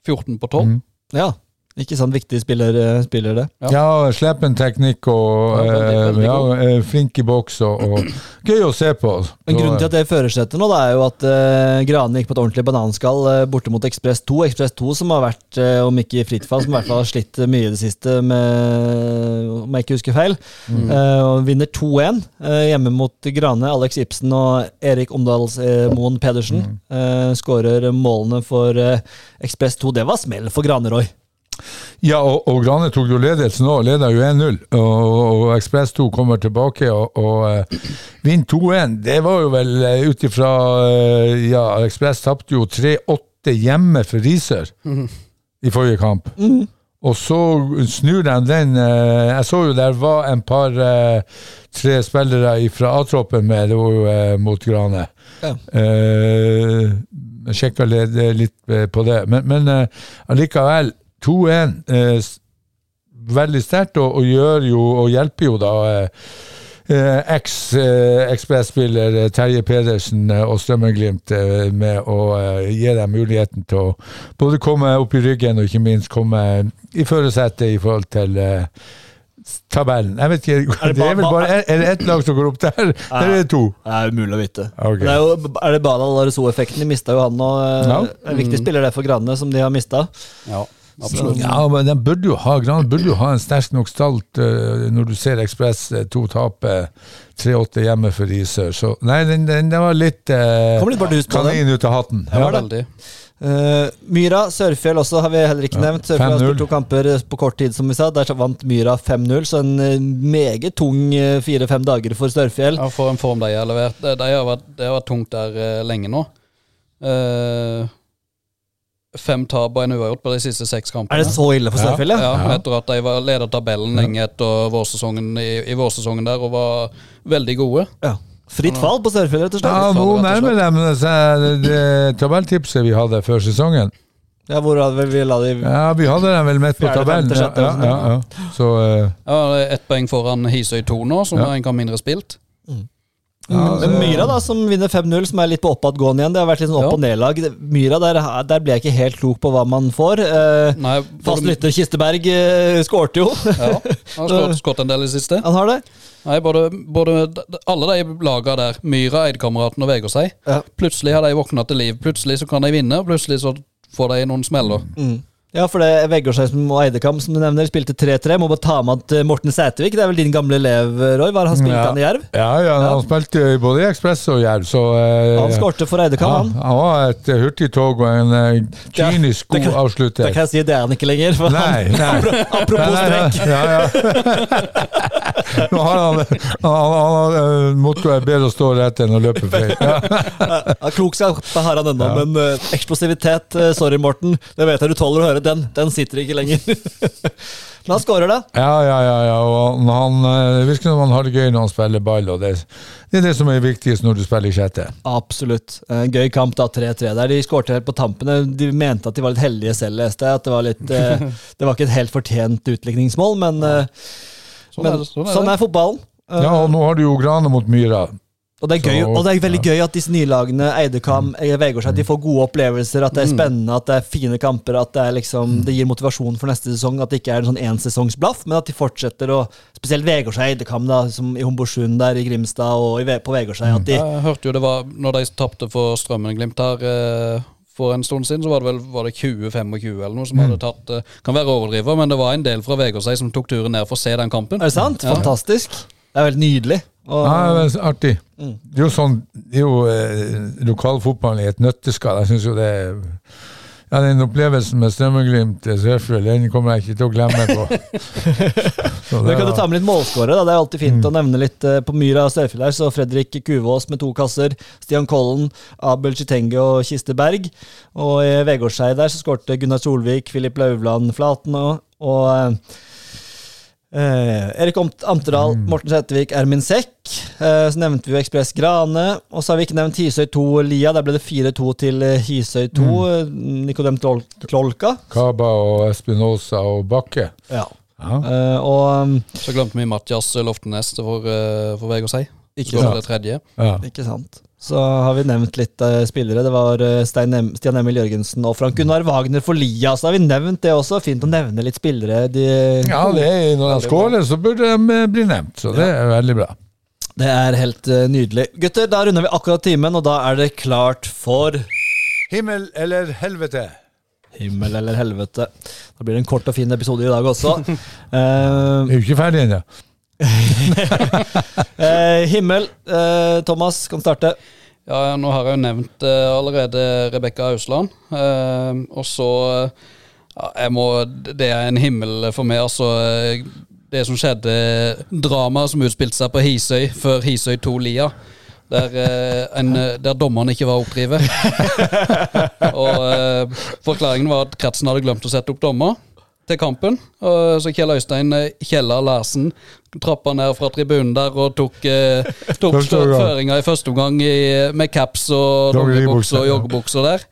14 på 12. Mm. Ja. Ikke sånn viktig spiller, eh, spiller det. Ja. Ja, slepen teknikk og eh, ja, eh, flink i boks og, og gøy å se på. Men Grunnen til at det er førersetet nå, da, er jo at eh, Grane gikk på et ordentlig bananskall eh, borte mot Ekspress 2. Ekspress 2 som har vært, eh, om ikke i fritt fall, som i hvert fall har slitt eh, mye i det siste, med, om jeg ikke husker feil. Eh, og vinner 2-1 eh, hjemme mot Grane. Alex Ibsen og Erik Omdalsmoen Pedersen uh, skårer målene for eh, Ekspress 2. Det var smell for Grane, Roy. Ja, og, og Grane tok jo ledelsen nå, leda jo 1-0. Og, og Ekspress 2 kommer tilbake og, og uh, vinner 2-1. Det var jo vel uh, ut ifra uh, Ja, Ekspress tapte jo 3-8 hjemme for Risør i forrige kamp. Og så snur de den. jeg så jo der var en par tre spillere fra A-troppen med det var jo mot Grane. Ja. Jeg sjekka litt, på det. Men, men allikevel, 2-1. Eh, veldig sterkt, og, og gjør jo og hjelper jo da eh, eh, eks-Ekspress-spiller eh, Terje Pedersen eh, og Strømmen-Glimt eh, med å eh, gi dem muligheten til å både komme opp i ryggen og ikke minst komme i førersetet i forhold til eh, tabellen. Jeg vet ikke, Er det det er vel bare Er det ett lag som går opp der? Eller er det to? Det er umulig å vite. Okay. Det er, jo, er det Badal Lareso-effekten? De mista jo han og No? En viktig spiller det for Grane, som de har mista. Ja, absolutt. Ja, men den burde jo ha Gran burde jo ha en sterk nok stalt uh, når du ser Ekspress uh, to tape 3-8 hjemme for Risør. Så nei, den, den, den var litt uh, Kom litt bardus på den. ut av hatten. Ja, Ja. veldig. Uh, Myra, Sørfjell også har vi heller ikke Ja, nevnt. Sørfjell har spilt to kamper eh, på kort tid, som vi sa. Der vant Myra 5-0, så en eh, meget tung eh, fire-fem dager for Sørfjell. Ja, for en form de har levert. Det, de har vært, det har vært tungt der eh, lenge nå. Eh, fem tap og en uavgjort på de siste seks kampene. Er det så ille for. Sørfjell, ja? Ja, Ja. etter at de var ledet tabellen lenge etter vårsesongen i, i vårsesongen der og var veldig gode. Ja. Fritt fall på Sørfjell, rett og slett. Ja, hvor nå rett og nærmer de seg det, det tabelltipset vi hadde før sesongen. Ja, hvor hadde vi la de Ja, Vi hadde dem vel midt på tabellen. Ja, ja, ja, ja. Så uh... Ja, det er Ett poeng foran Hisøy 2 nå, som Ja. har en kamp mindre spilt. Ja, Men Myra, da, som vinner 5-0, som er litt på oppadgående igjen. Det har vært litt sånn opp- og nedlag. Myra, der, der ble jeg ikke helt klok på hva man får. Eh, Nei, Fast lytter Kisteberg eh, skårte jo. ja, han har skåret- en del i det siste. Han har det. Nei, både, både Alle de lagene der, Myra, Eidkameraten og Vegårshei, Ja. plutselig har de våkna til liv. Plutselig så kan de vinne, og plutselig så får de noen smeller. Mm. Ja, for det er Vegårshausen og Eidekam som du nevner, spilte 3-3. Må bare ta med at eh, Morten Sætervik, det er vel din gamle elev, Roy? Var han spilte Ja. han i Jerv? Ja, ja, han spilte både i Ekspress og Jerv, så eh, Han skårte for Eidekam, ja, han. han var et eh, hurtigtog og en eh, kynisk god kan- avslutter. Det kan jeg si, det er han ikke lenger. For Nei, han, nei. apropos Nei, nei, strekk. Ja, ja. Nå har han, han, han, han eh, er bedre å stå rett enn å løpe feil. Ja. Ja, Klokskap har han ennå, Ja. men eh, eksplosivitet, eh, sorry Morten, det vet jeg du tåler å høre, den, den sitter ikke lenger. men han skårer, da. Ja, ja, ja. ja. Og han, eh, det virker som han har det gøy når han spiller ball, og det, det er det som er viktigst når du spiller i sjette. Absolutt. En gøy kamp, da. 3-3 der. De skårte helt på tampene. De mente at de var litt heldige selv, leste jeg. At det var litt eh, Det var ikke et helt fortjent utlikningsmål, men, eh, Sånn er det, sånn er sånn er fotballen. Eh, Ja, og nå har du jo Grane mot Myra. Og, det er gøy, og det er veldig gøy at disse nylagene, Eidekam, eh, Vegårshei, de får gode opplevelser. At det er spennende, at det er fine kamper. At det, er liksom, det gir motivasjon for neste sesong. At det ikke er en sånn ensesongsblaff, men at de fortsetter å Spesielt Vegårshei, Eidekam, da, som i Homborsund der i Grimstad og i, på Vegårshei. At de Jeg hørte jo det var Når de tapte for Strømmen-Glimt her eh, for en stund siden, så var det vel var det 20-25 eller noe som hadde tatt eh, Kan være overdriver, men det var en del fra Vegårshei som tok turen ned for å se den kampen. Er det sant? Ja. Fantastisk. Det er veldig nydelig. Og, Ja, det er artig. Mm. Det er jo sånn Det er jo eh, lokalfotballen i et nøtteskall. Jeg syns jo det er ja, Den opplevelsen med Strømmeglimt eh, Sørfjell, den kommer jeg ikke til å glemme på. Så Men det kan du ta med litt målskårere? Det er alltid fint å nevne litt eh, på Myra Sørfjell her. Så Fredrik Kuvås med to kasser. Stian Kollen, Abel Chitenge og Kiste Berg. Og i Vegårshei der så skårte Gunnar Solvik, Filip Lauvland Flaten og, og eh, eh, Erik Amterdal, Morten Sætervik, Ermin Sekk. Uh, så nevnte vi jo Ekspress Grane. Og så har vi ikke nevnt Hisøy 2 Lia. Der ble det 4-2 til eh, Hisøy 2. Mm. Nikodem Klolka. Kaba og Espinosa og Bakke. Ja. Ja. Eh, og um, Så glemte vi Matjas Loftenes for, uh, å si. Ikke sant. det. Ja. Ikke sant. Så har vi nevnt litt uh, spillere. Det var uh, Stein em Stian Emil Jørgensen og Frank Gunnar Wagner for Lia. Så har vi nevnt det også. Fint å nevne litt spillere. De, ja, det er, når de skårer, så burde de eh, bli nevnt. Så det er veldig bra. det er helt uh, nydelig. Gutter, da runder vi akkurat timen, og da er det klart for Himmel eller helvete? himmel eller helvete. Da blir det en kort og fin episode i dag også. Eh, Vi er jo ikke ferdig ennå. Eh, himmel. Eh, Thomas kan starte. Ja, nå har jeg jo nevnt eh, allerede Rebekka Ausland. Og så ja, må, Det er en himmel for meg, altså. Det som skjedde, dramaet som utspilte seg på Hisøy før Hisøy 2 Lia. Der, en, der dommeren ikke var oppdrivet. og Forklaringen var at kretsen hadde glemt å sette opp dommer til kampen. Og så Kjell Øystein Kjellar Kjella Larsen trappa ned fra tribunen der og tok, eh, tok føringa i første omgang i, med caps og Dongeribukse, og joggebukse der.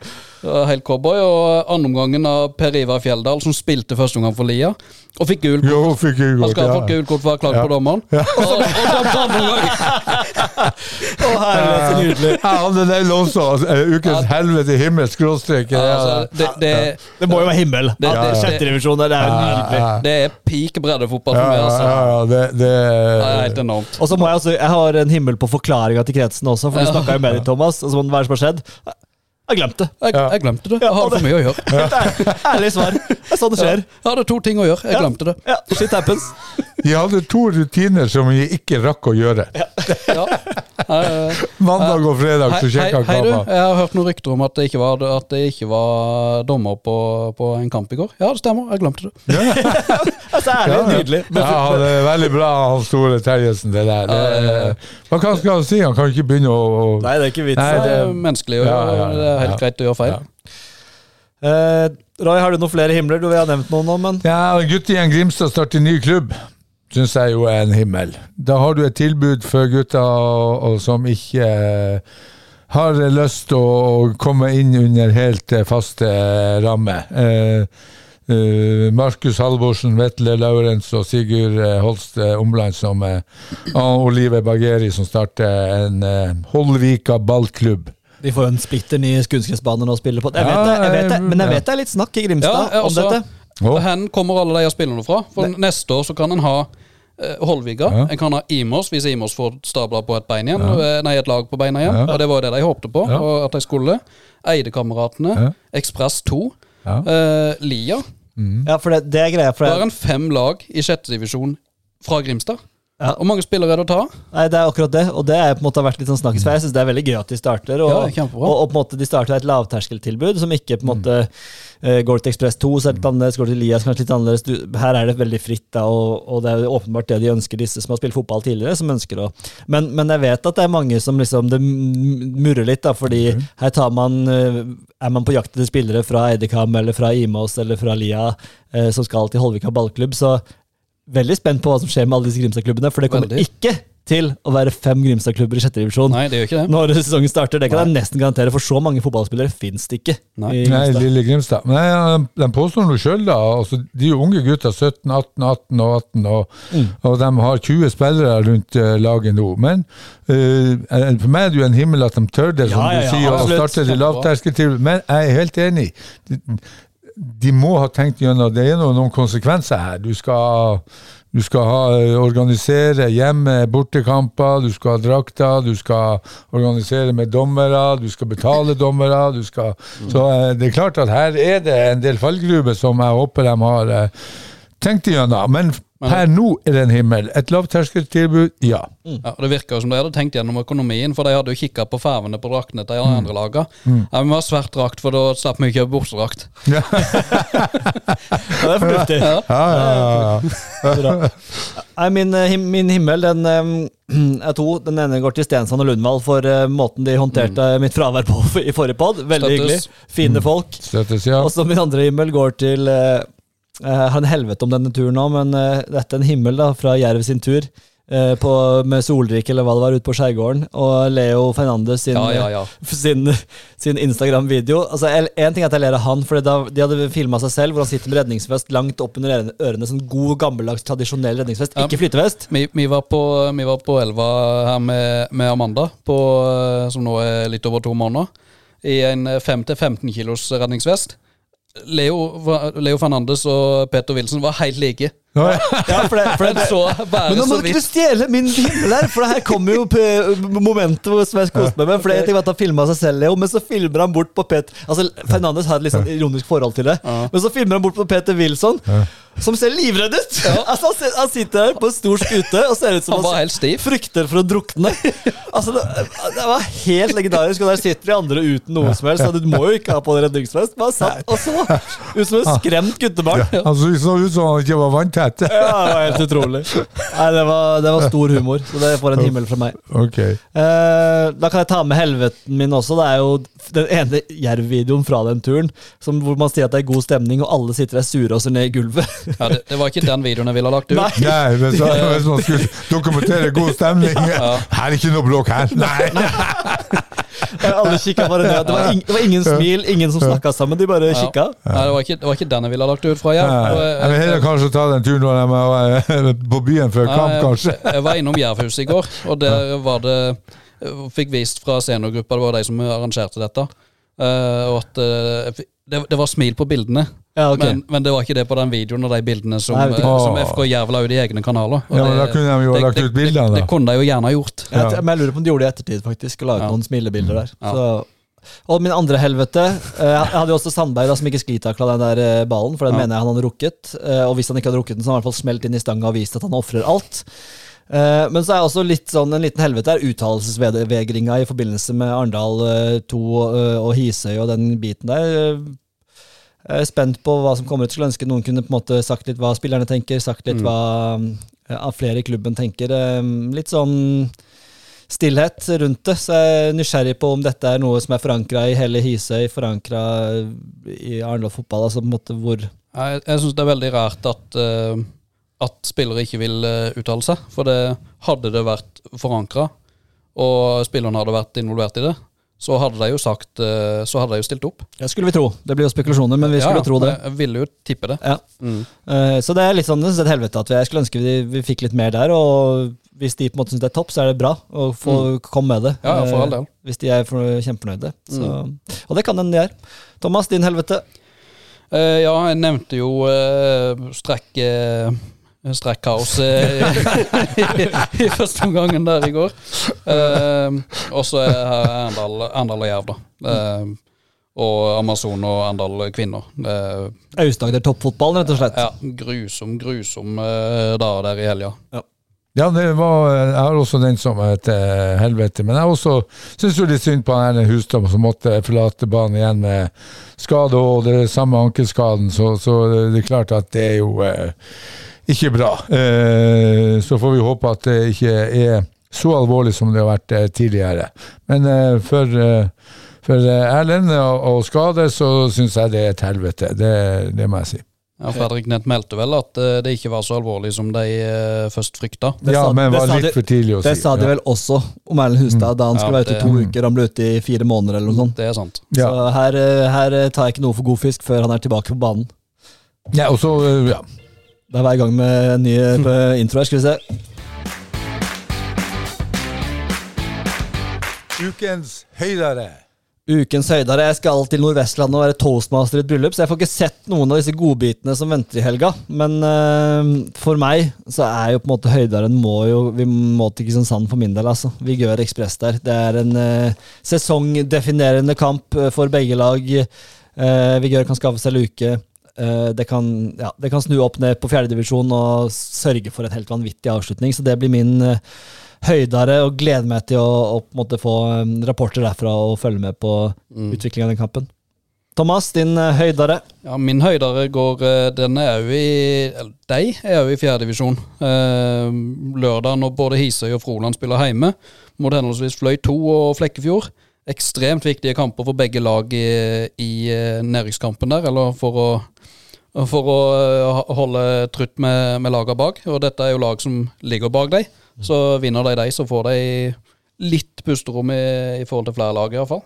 Helt cowboy. Og andreomgangen av Per Ivar Fjelldal, som spilte første omgang for Lia, og fikk gul kort. Jo, fikk jeg Han skal ha fått Ja. gult kort for å ha klagd Ja. på dommeren. Og, og dømte andre så nydelig. Ja, det er også. eh, Ukens helvete himmel skråstrek. Ja, altså, det, det, Det må jo være himmel. Det- Ja, det- Sjette divisjon, det er nydelig. Ja, det er peak breddefotball ja, for meg, ja, altså. ja, det, det, Det er helt enormt. Og så må jeg også, jeg har en himmel på forklaringa til kretsen også, for du snakka jo med deg, Thomas. Og så må det være som har skjedd. Jeg glemte. Jeg, jeg glemte det. Jeg har for mye å gjøre. Ærlig svar. Det er sånn det skjer. Jeg hadde to ting å gjøre. Jeg glemte det. Ja, shit happens. Jeg hadde to rutiner som jeg ikke rakk å gjøre. Ja. Eh, Mandag og fredag så Hei, hei, sjekka hei du, jeg har hørt noen rykter om at det ikke var, at det ikke var dommer på, på en kamp i går. Ja, det stemmer. Jeg glemte det. Altså, ærlig, Ja, ja. nydelig. Ja, det er veldig bra, han store Terjesen, det der. Det, Ja, ja, ja. hva skal han si? Han kan ikke begynne å, å Nei, det er ikke vits. Nei, Det er menneskelig å Ja, gjøre. Er helt ja. greit å gjøre feil. Ja. Eh, Rai, har du noen flere himler? Du vil ha nevnt noen om, men Ja, Guttegjeng Grimstad starter ny klubb. Syns jeg jo er en himmel. Da har du et tilbud for og som ikke eh, har lyst til å komme inn under helt eh, faste eh, rammer. Eh, eh, Markus Halvorsen, Vetle Laurens og Sigurd eh, Holst Omland som eh, og Olive Bageri som starter en eh, Holdvika ballklubb. De får jo en splitter ny kunstgressbane å spille på. Jeg vet det, jeg vet det, men jeg vet det er litt snakk i Grimstad Ja, jeg om dette. Å, Hvor kommer alle de spillerne fra? For Neste år så kan en ha eh, Holviga. Ja. En kan ha Imos, hvis Imos får stabla på et bein igjen. ja. Nei, et lag på beina igjen. Ja. Og det var jo det de håpte på, Ja. og at de skulle. Eidekameratene. Ja. Ekspress 2. Ja. Eh, Lia. Ja, for det, det er greia. For Det det, er en fem lag i sjette divisjon fra Grimstad. Ja. Hvor mange spillere er det å ta? nei, det er akkurat det, og det er på en måte vært litt sånn snakkes. For jeg syns det er veldig gøy at de starter. Og, Ja, og, og på en måte de starter et lavterskeltilbud som ikke på en måte uh, går til Ekspress 2, så er det litt annerledes, går til Lias kanskje litt annerledes. Du, her er det veldig fritt, da, og, og det er åpenbart det de ønsker, disse som har spilt fotball tidligere. som ønsker å... Men, men jeg vet at det er mange som liksom det murrer litt, da, fordi her tar man uh, Er man på jakt etter spillere fra Eidekam eller fra Imos eller fra Lia eh, som skal til Holvika ballklubb, så veldig spent på hva som skjer med alle disse Grimstad-klubbene, for det kommer Veldig. ikke til å være fem Grimstad-klubber i sjette divisjon Nei, det gjør ikke det. når sesongen starter. Det kan jeg nesten garantere, for så mange fotballspillere fins det ikke. Nei. i Nei, lille Grimstad. Men ja, de, de påstår noe sjøl, da. Altså, de unge gutter, 17, 18, 18 og 18, og, Mm. og de har 20 spillere rundt eh, laget nå. Men uh, for meg er det jo en himmel at de tør det, som Ja, ja, du ja, sier, å absolutt. starte det Kjempebra. Men jeg er helt enig. De, må ha tenkt gjennom Det er noen konsekvenser her. Du skal du skal ha, eh, organisere hjemme bortekamper, du skal ha drakter, du skal organisere med dommere, du skal betale dommere. Du skal, Så eh, det er klart at her er det en del fallgruver som jeg håper de har eh, tenkt igjennom. Men per nå er det en himmel. Et lavterskeltilbud, ja. Ja, og Det virker jo som de hadde tenkt gjennom økonomien, for de hadde jo kikka på farvene på draktene til de andre laga. Ja, vi må ha svart drakt, for da slapp vi å kjøpe bortedrakt. Ja, det er fornuftig. Ja, ja, ja. Nei, min, eh, min himmel den eh, er to. Den ene går til Stensand og Lundvall for eh, måten de håndterte mitt fravær på i forrige pod. Veldig Støttes. hyggelig. Fine folk. Støttes, ja. Og så min andre himmel går til Jeg har en helvete om denne turen nå, men eh, dette er en himmel da, fra Jerv sin tur. eh, på, med Solrik eller hva det var, ute på skjærgården. Og Leo Fernandes sin, Ja, ja, ja. sin, sin Instagram-video. Altså, En ting er at jeg ler av han, for de hadde filma seg selv hvor han sitter med redningsvest langt opp under ørene. sånn god, gammeldags, tradisjonell redningsvest. Ikke flytevest. Vi, vi, var på, vi var på elva her med, med Amanda, på, eh, som nå er litt over to måneder, i en 5-15 kilos redningsvest. Leo, Leo Fernandes og Peter Wilson var helt like. Ja, Ja, for det, for det, så bare men nå må du ikke stjele min himmel her, for det her kommer jo p- momentet hvor som jeg koste meg med. For jeg tenker at Han filma seg selv, Leo, men så filmer han bort på Peter Altså, Fernandes har et litt sånn ironisk forhold til det, men så filmer han bort på Peter Wilson, som ser livredd ut! Altså, han, sitter her på en stor skute og ser ut som Han var helt stiv. frykter for å drukne. Altså, det, det var helt legendarisk, og der sitter de andre uten noe som helst. Så du må jo ikke ha på redningsvest. Bare han satt og så ut som en skremt guttebarn. Han så så ut som han ikke var vanntett. Ja, det var helt utrolig. Nei, det var, det var stor humor, så det får en himmel fra meg. Ok. Eh, da kan jeg ta med helveten min også. Det er jo den ene Jerv-videoen fra den turen som, hvor man sier at det er god stemning, og alle sitter der sure og ser ned i gulvet. Ja, det, det var ikke den videoen jeg ville ha lagt ut. Nei. Nei, hvis, hvis man skulle dokumentere god stemning Her er ikke noe blokk her. Nei. alle kikka bare ned. Det var, ing, det var ingen smil, ingen som snakka sammen. De bare Ja. kikka. Nei, det var, ikke, det var ikke den jeg ville ha lagt ut fra Jerv. Jeg vil heller kanskje ta den turen når jeg er på byen før Nei, kamp, kanskje. Jeg, jeg var innom Jervhuset i går, og der var det Fikk vist fra seniorgruppa, det var de som arrangerte dette, eh, og at eh, det, det var smil på bildene. Ja, okay. Men, men det var ikke det på den videoen og de bildene som, Nei, eh, som FK Jævla ut i egne kanaler. Og Ja, men det- Da kunne de jo det- lagt ut bildene, Det, det kunne de jo gjerne gjort. Jeg, tror- men jeg lurer på om de gjorde det i ettertid, faktisk, og laget Ja. noen smilebilder der. Ja. Så. Og min andre helvete eh, Jeg hadde jo også Sandberg da, som ikke sklitakla den der eh, ballen, for den Ja. mener jeg han hadde rukket. Eh, Og hvis han ikke hadde rukket den, så hadde han i hvert fall smelt inn i stanga og vist at han ofrer alt. Eh, Men så er også litt sånn, en liten helvete er uttalelsesvegringa i forbindelse med Arendal 2 og Hisøy og den biten der. Jeg er spent på hva som kommer ut. Skulle ønske noen kunne på en måte sagt litt hva spillerne tenker, sagt litt hva ja, flere i klubben tenker. Eh, Litt sånn stillhet rundt det. Så jeg er nysgjerrig på om dette er noe som er forankra i hele Hisøy, forankra i Arendal fotball. Altså på en måte hvor Jeg, jeg syns det er veldig rart at, eh, at spillere ikke vil eh, uttale seg. For det hadde det vært forankra, og spillerne hadde vært involvert i det, så hadde de jo sagt eh, Så hadde de jo stilt opp. Det skulle vi tro. Det blir jo spekulasjoner, men vi skulle Ja, tro det. Jeg ville jo tippe det. Ja. Mm. Eh, Så det er litt sånn det et helvete at vi, jeg skulle ønske vi, vi fikk litt mer der. Og hvis de på en måte syns det er topp, så er det bra å få komme med det. Ja, for all del. Hvis de er for, kjempefornøyde. Mm. Og det kan hende de er. Thomas, din helvete. Ja, jeg nevnte jo uh, strekk kaos eh, i, i første omgangen der i går. Uh, og så er her Arendal Arendal og Jerv, da. Uh, og Amazon og Arendal kvinner. Det er Aust-Agder toppfotball, rett og slett. ja, grusom, grusom uh, dag der i helga. Ja, det var, jeg har også den som et eh, helvete. Men jeg også syns jo litt synd på Erne Hustad, som måtte forlate banen igjen med skade og det samme ankelskaden. Så, så det er klart at det er jo eh, ikke bra. Eh, så får vi håpe at det ikke er så alvorlig som det har vært eh, tidligere. Men eh, for, for Erlend og, og skade, så syns jeg det er et helvete. Det, det må jeg si. Ja, Fredrik Nett meldte vel at det ikke var så alvorlig som de først frykta. Det ja, men det var litt for tidlig å si. Det sa de vel også om Erlend Hustad, da han skulle Ja, være ute i to uker. Han ble ute i fire måneder eller noe sånt. Det er sant. Ja. Så her, her tar jeg ikke noe for god fisk før han er tilbake på banen. Ja, og så, ja. Da er vi i gang med en ny eh, intro her, skal vi se. Ukens høydere. Ukens høydere. Jeg skal til Nordvestlandet og være toastmaster i et bryllup, så jeg får ikke sett noen av disse godbitene som venter i helga. Men uh, for meg så er jo på en måte høyderen må jo Vi må til Kristiansand for min del, altså. Vi gjør Ekspress der. Det er en uh, sesongdefinerende kamp for begge lag. Uh, Vigør kan skaffe seg luke. Eh, det, kan, ja, det kan snu opp ned på fjerdedivisjon og sørge for en helt vanvittig avslutning, så det blir min høydare høydere og gleder meg til å, å på måte få rapporter derfra og følge med på utviklingen av den kampen. Thomas, din høydare? høydere. Ja, Min høydere går eh, Den er jo i eller, De er jo i fjerdedivisjon. Eh, lørdag når både Hisøy og Froland spiller hjemme mot henholdsvis Fløy 2 og Flekkefjord. Ekstremt viktige kamper for begge lag i, i næringskampen der, eller for å for å eh, holde trutt med, med lagene bak. Og dette er jo lag som ligger bak dem. Så vinner de de, så får de litt pusterom i, i forhold til flere lag, iallfall.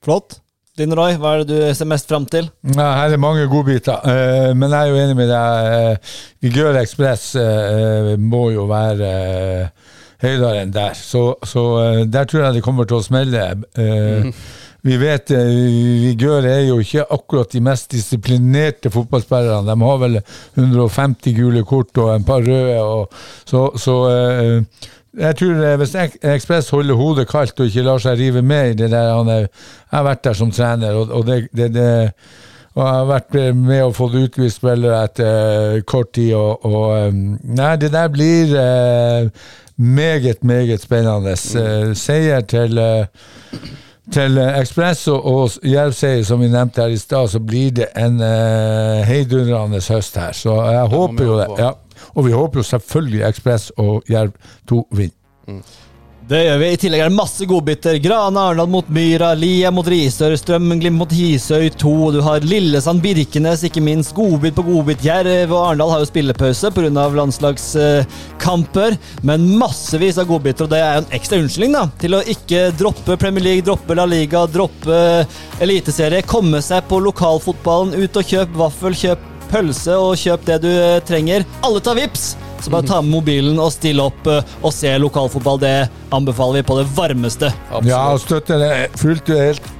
Flott. Din Roy, hva er det du ser mest fram til? Ja, her er mange godbiter, eh, men jeg er jo enig med deg. Uh, Vigør Ekspress eh, må jo være uh, høydere enn der. Så, så eh, der tror jeg det kommer til å smelle. Eh, Vi vet uh, Vigør er jo ikke akkurat de mest disiplinerte fotballspillerne. De har vel 150 gule kort og en par røde. Og, så så eh, jeg tror eh, Hvis Ek- Ekspress holder hodet kaldt og ikke lar seg rive med i det der han er, Jeg har vært der som trener, og, og det, det, det og jeg har vært med og fått utvist spillere etter eh, kort tid. Og, og Nei, det der blir eh, meget, meget spennende. Eh, seier til eh, til eh, Ekspress og, og Jerv-seier, som vi nevnte her i stad, så blir det en uh, heidundrende høst her. Så jeg håper jo det. Ja. Og vi håper jo selvfølgelig Ekspress og Jerv 2 vinner. Det gjør vi. I tillegg er det masse godbiter. Grane Arendal mot Myra, Lia mot Risør, Strømmen-Glimt mot Hisøy 2. Du har Lillesand Birkenes, ikke minst. Godbit på godbit. Jerv og Arendal har jo spillepause pga. landslagskamper. Men massevis av godbiter, og det er jo en ekstra unnskyldning da, til å ikke droppe Premier League, droppe La Liga, droppe Eliteserie. Komme seg på lokalfotballen. Ut og kjøp vaffel, kjøp pølse og kjøp det du eh, trenger. Alle tar vips! Så bare ta med mobilen og still opp eh, og se lokalfotball. Det anbefaler vi på det varmeste. Ja, og støtter det fullt og helt.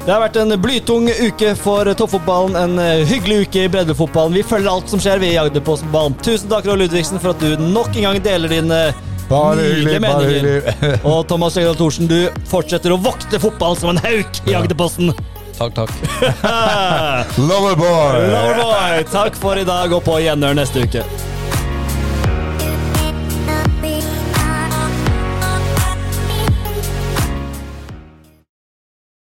Det har vært en blytung uke for toppfotballen. En eh, hyggelig uke i breddefotballen. Vi følger alt som skjer vi i Agderpostballen. Tusen takk, Roald Ludvigsen, for at du nok en gang deler dine Bare hyggelig, bare hyggelig. Og Thomas Jegdal Thorsen, du fortsetter å vokte fotballen som en hauk i Agderposten. Takk, takk. Loverboy! Loverboy, takk for i dag, og på gjenhør neste uke.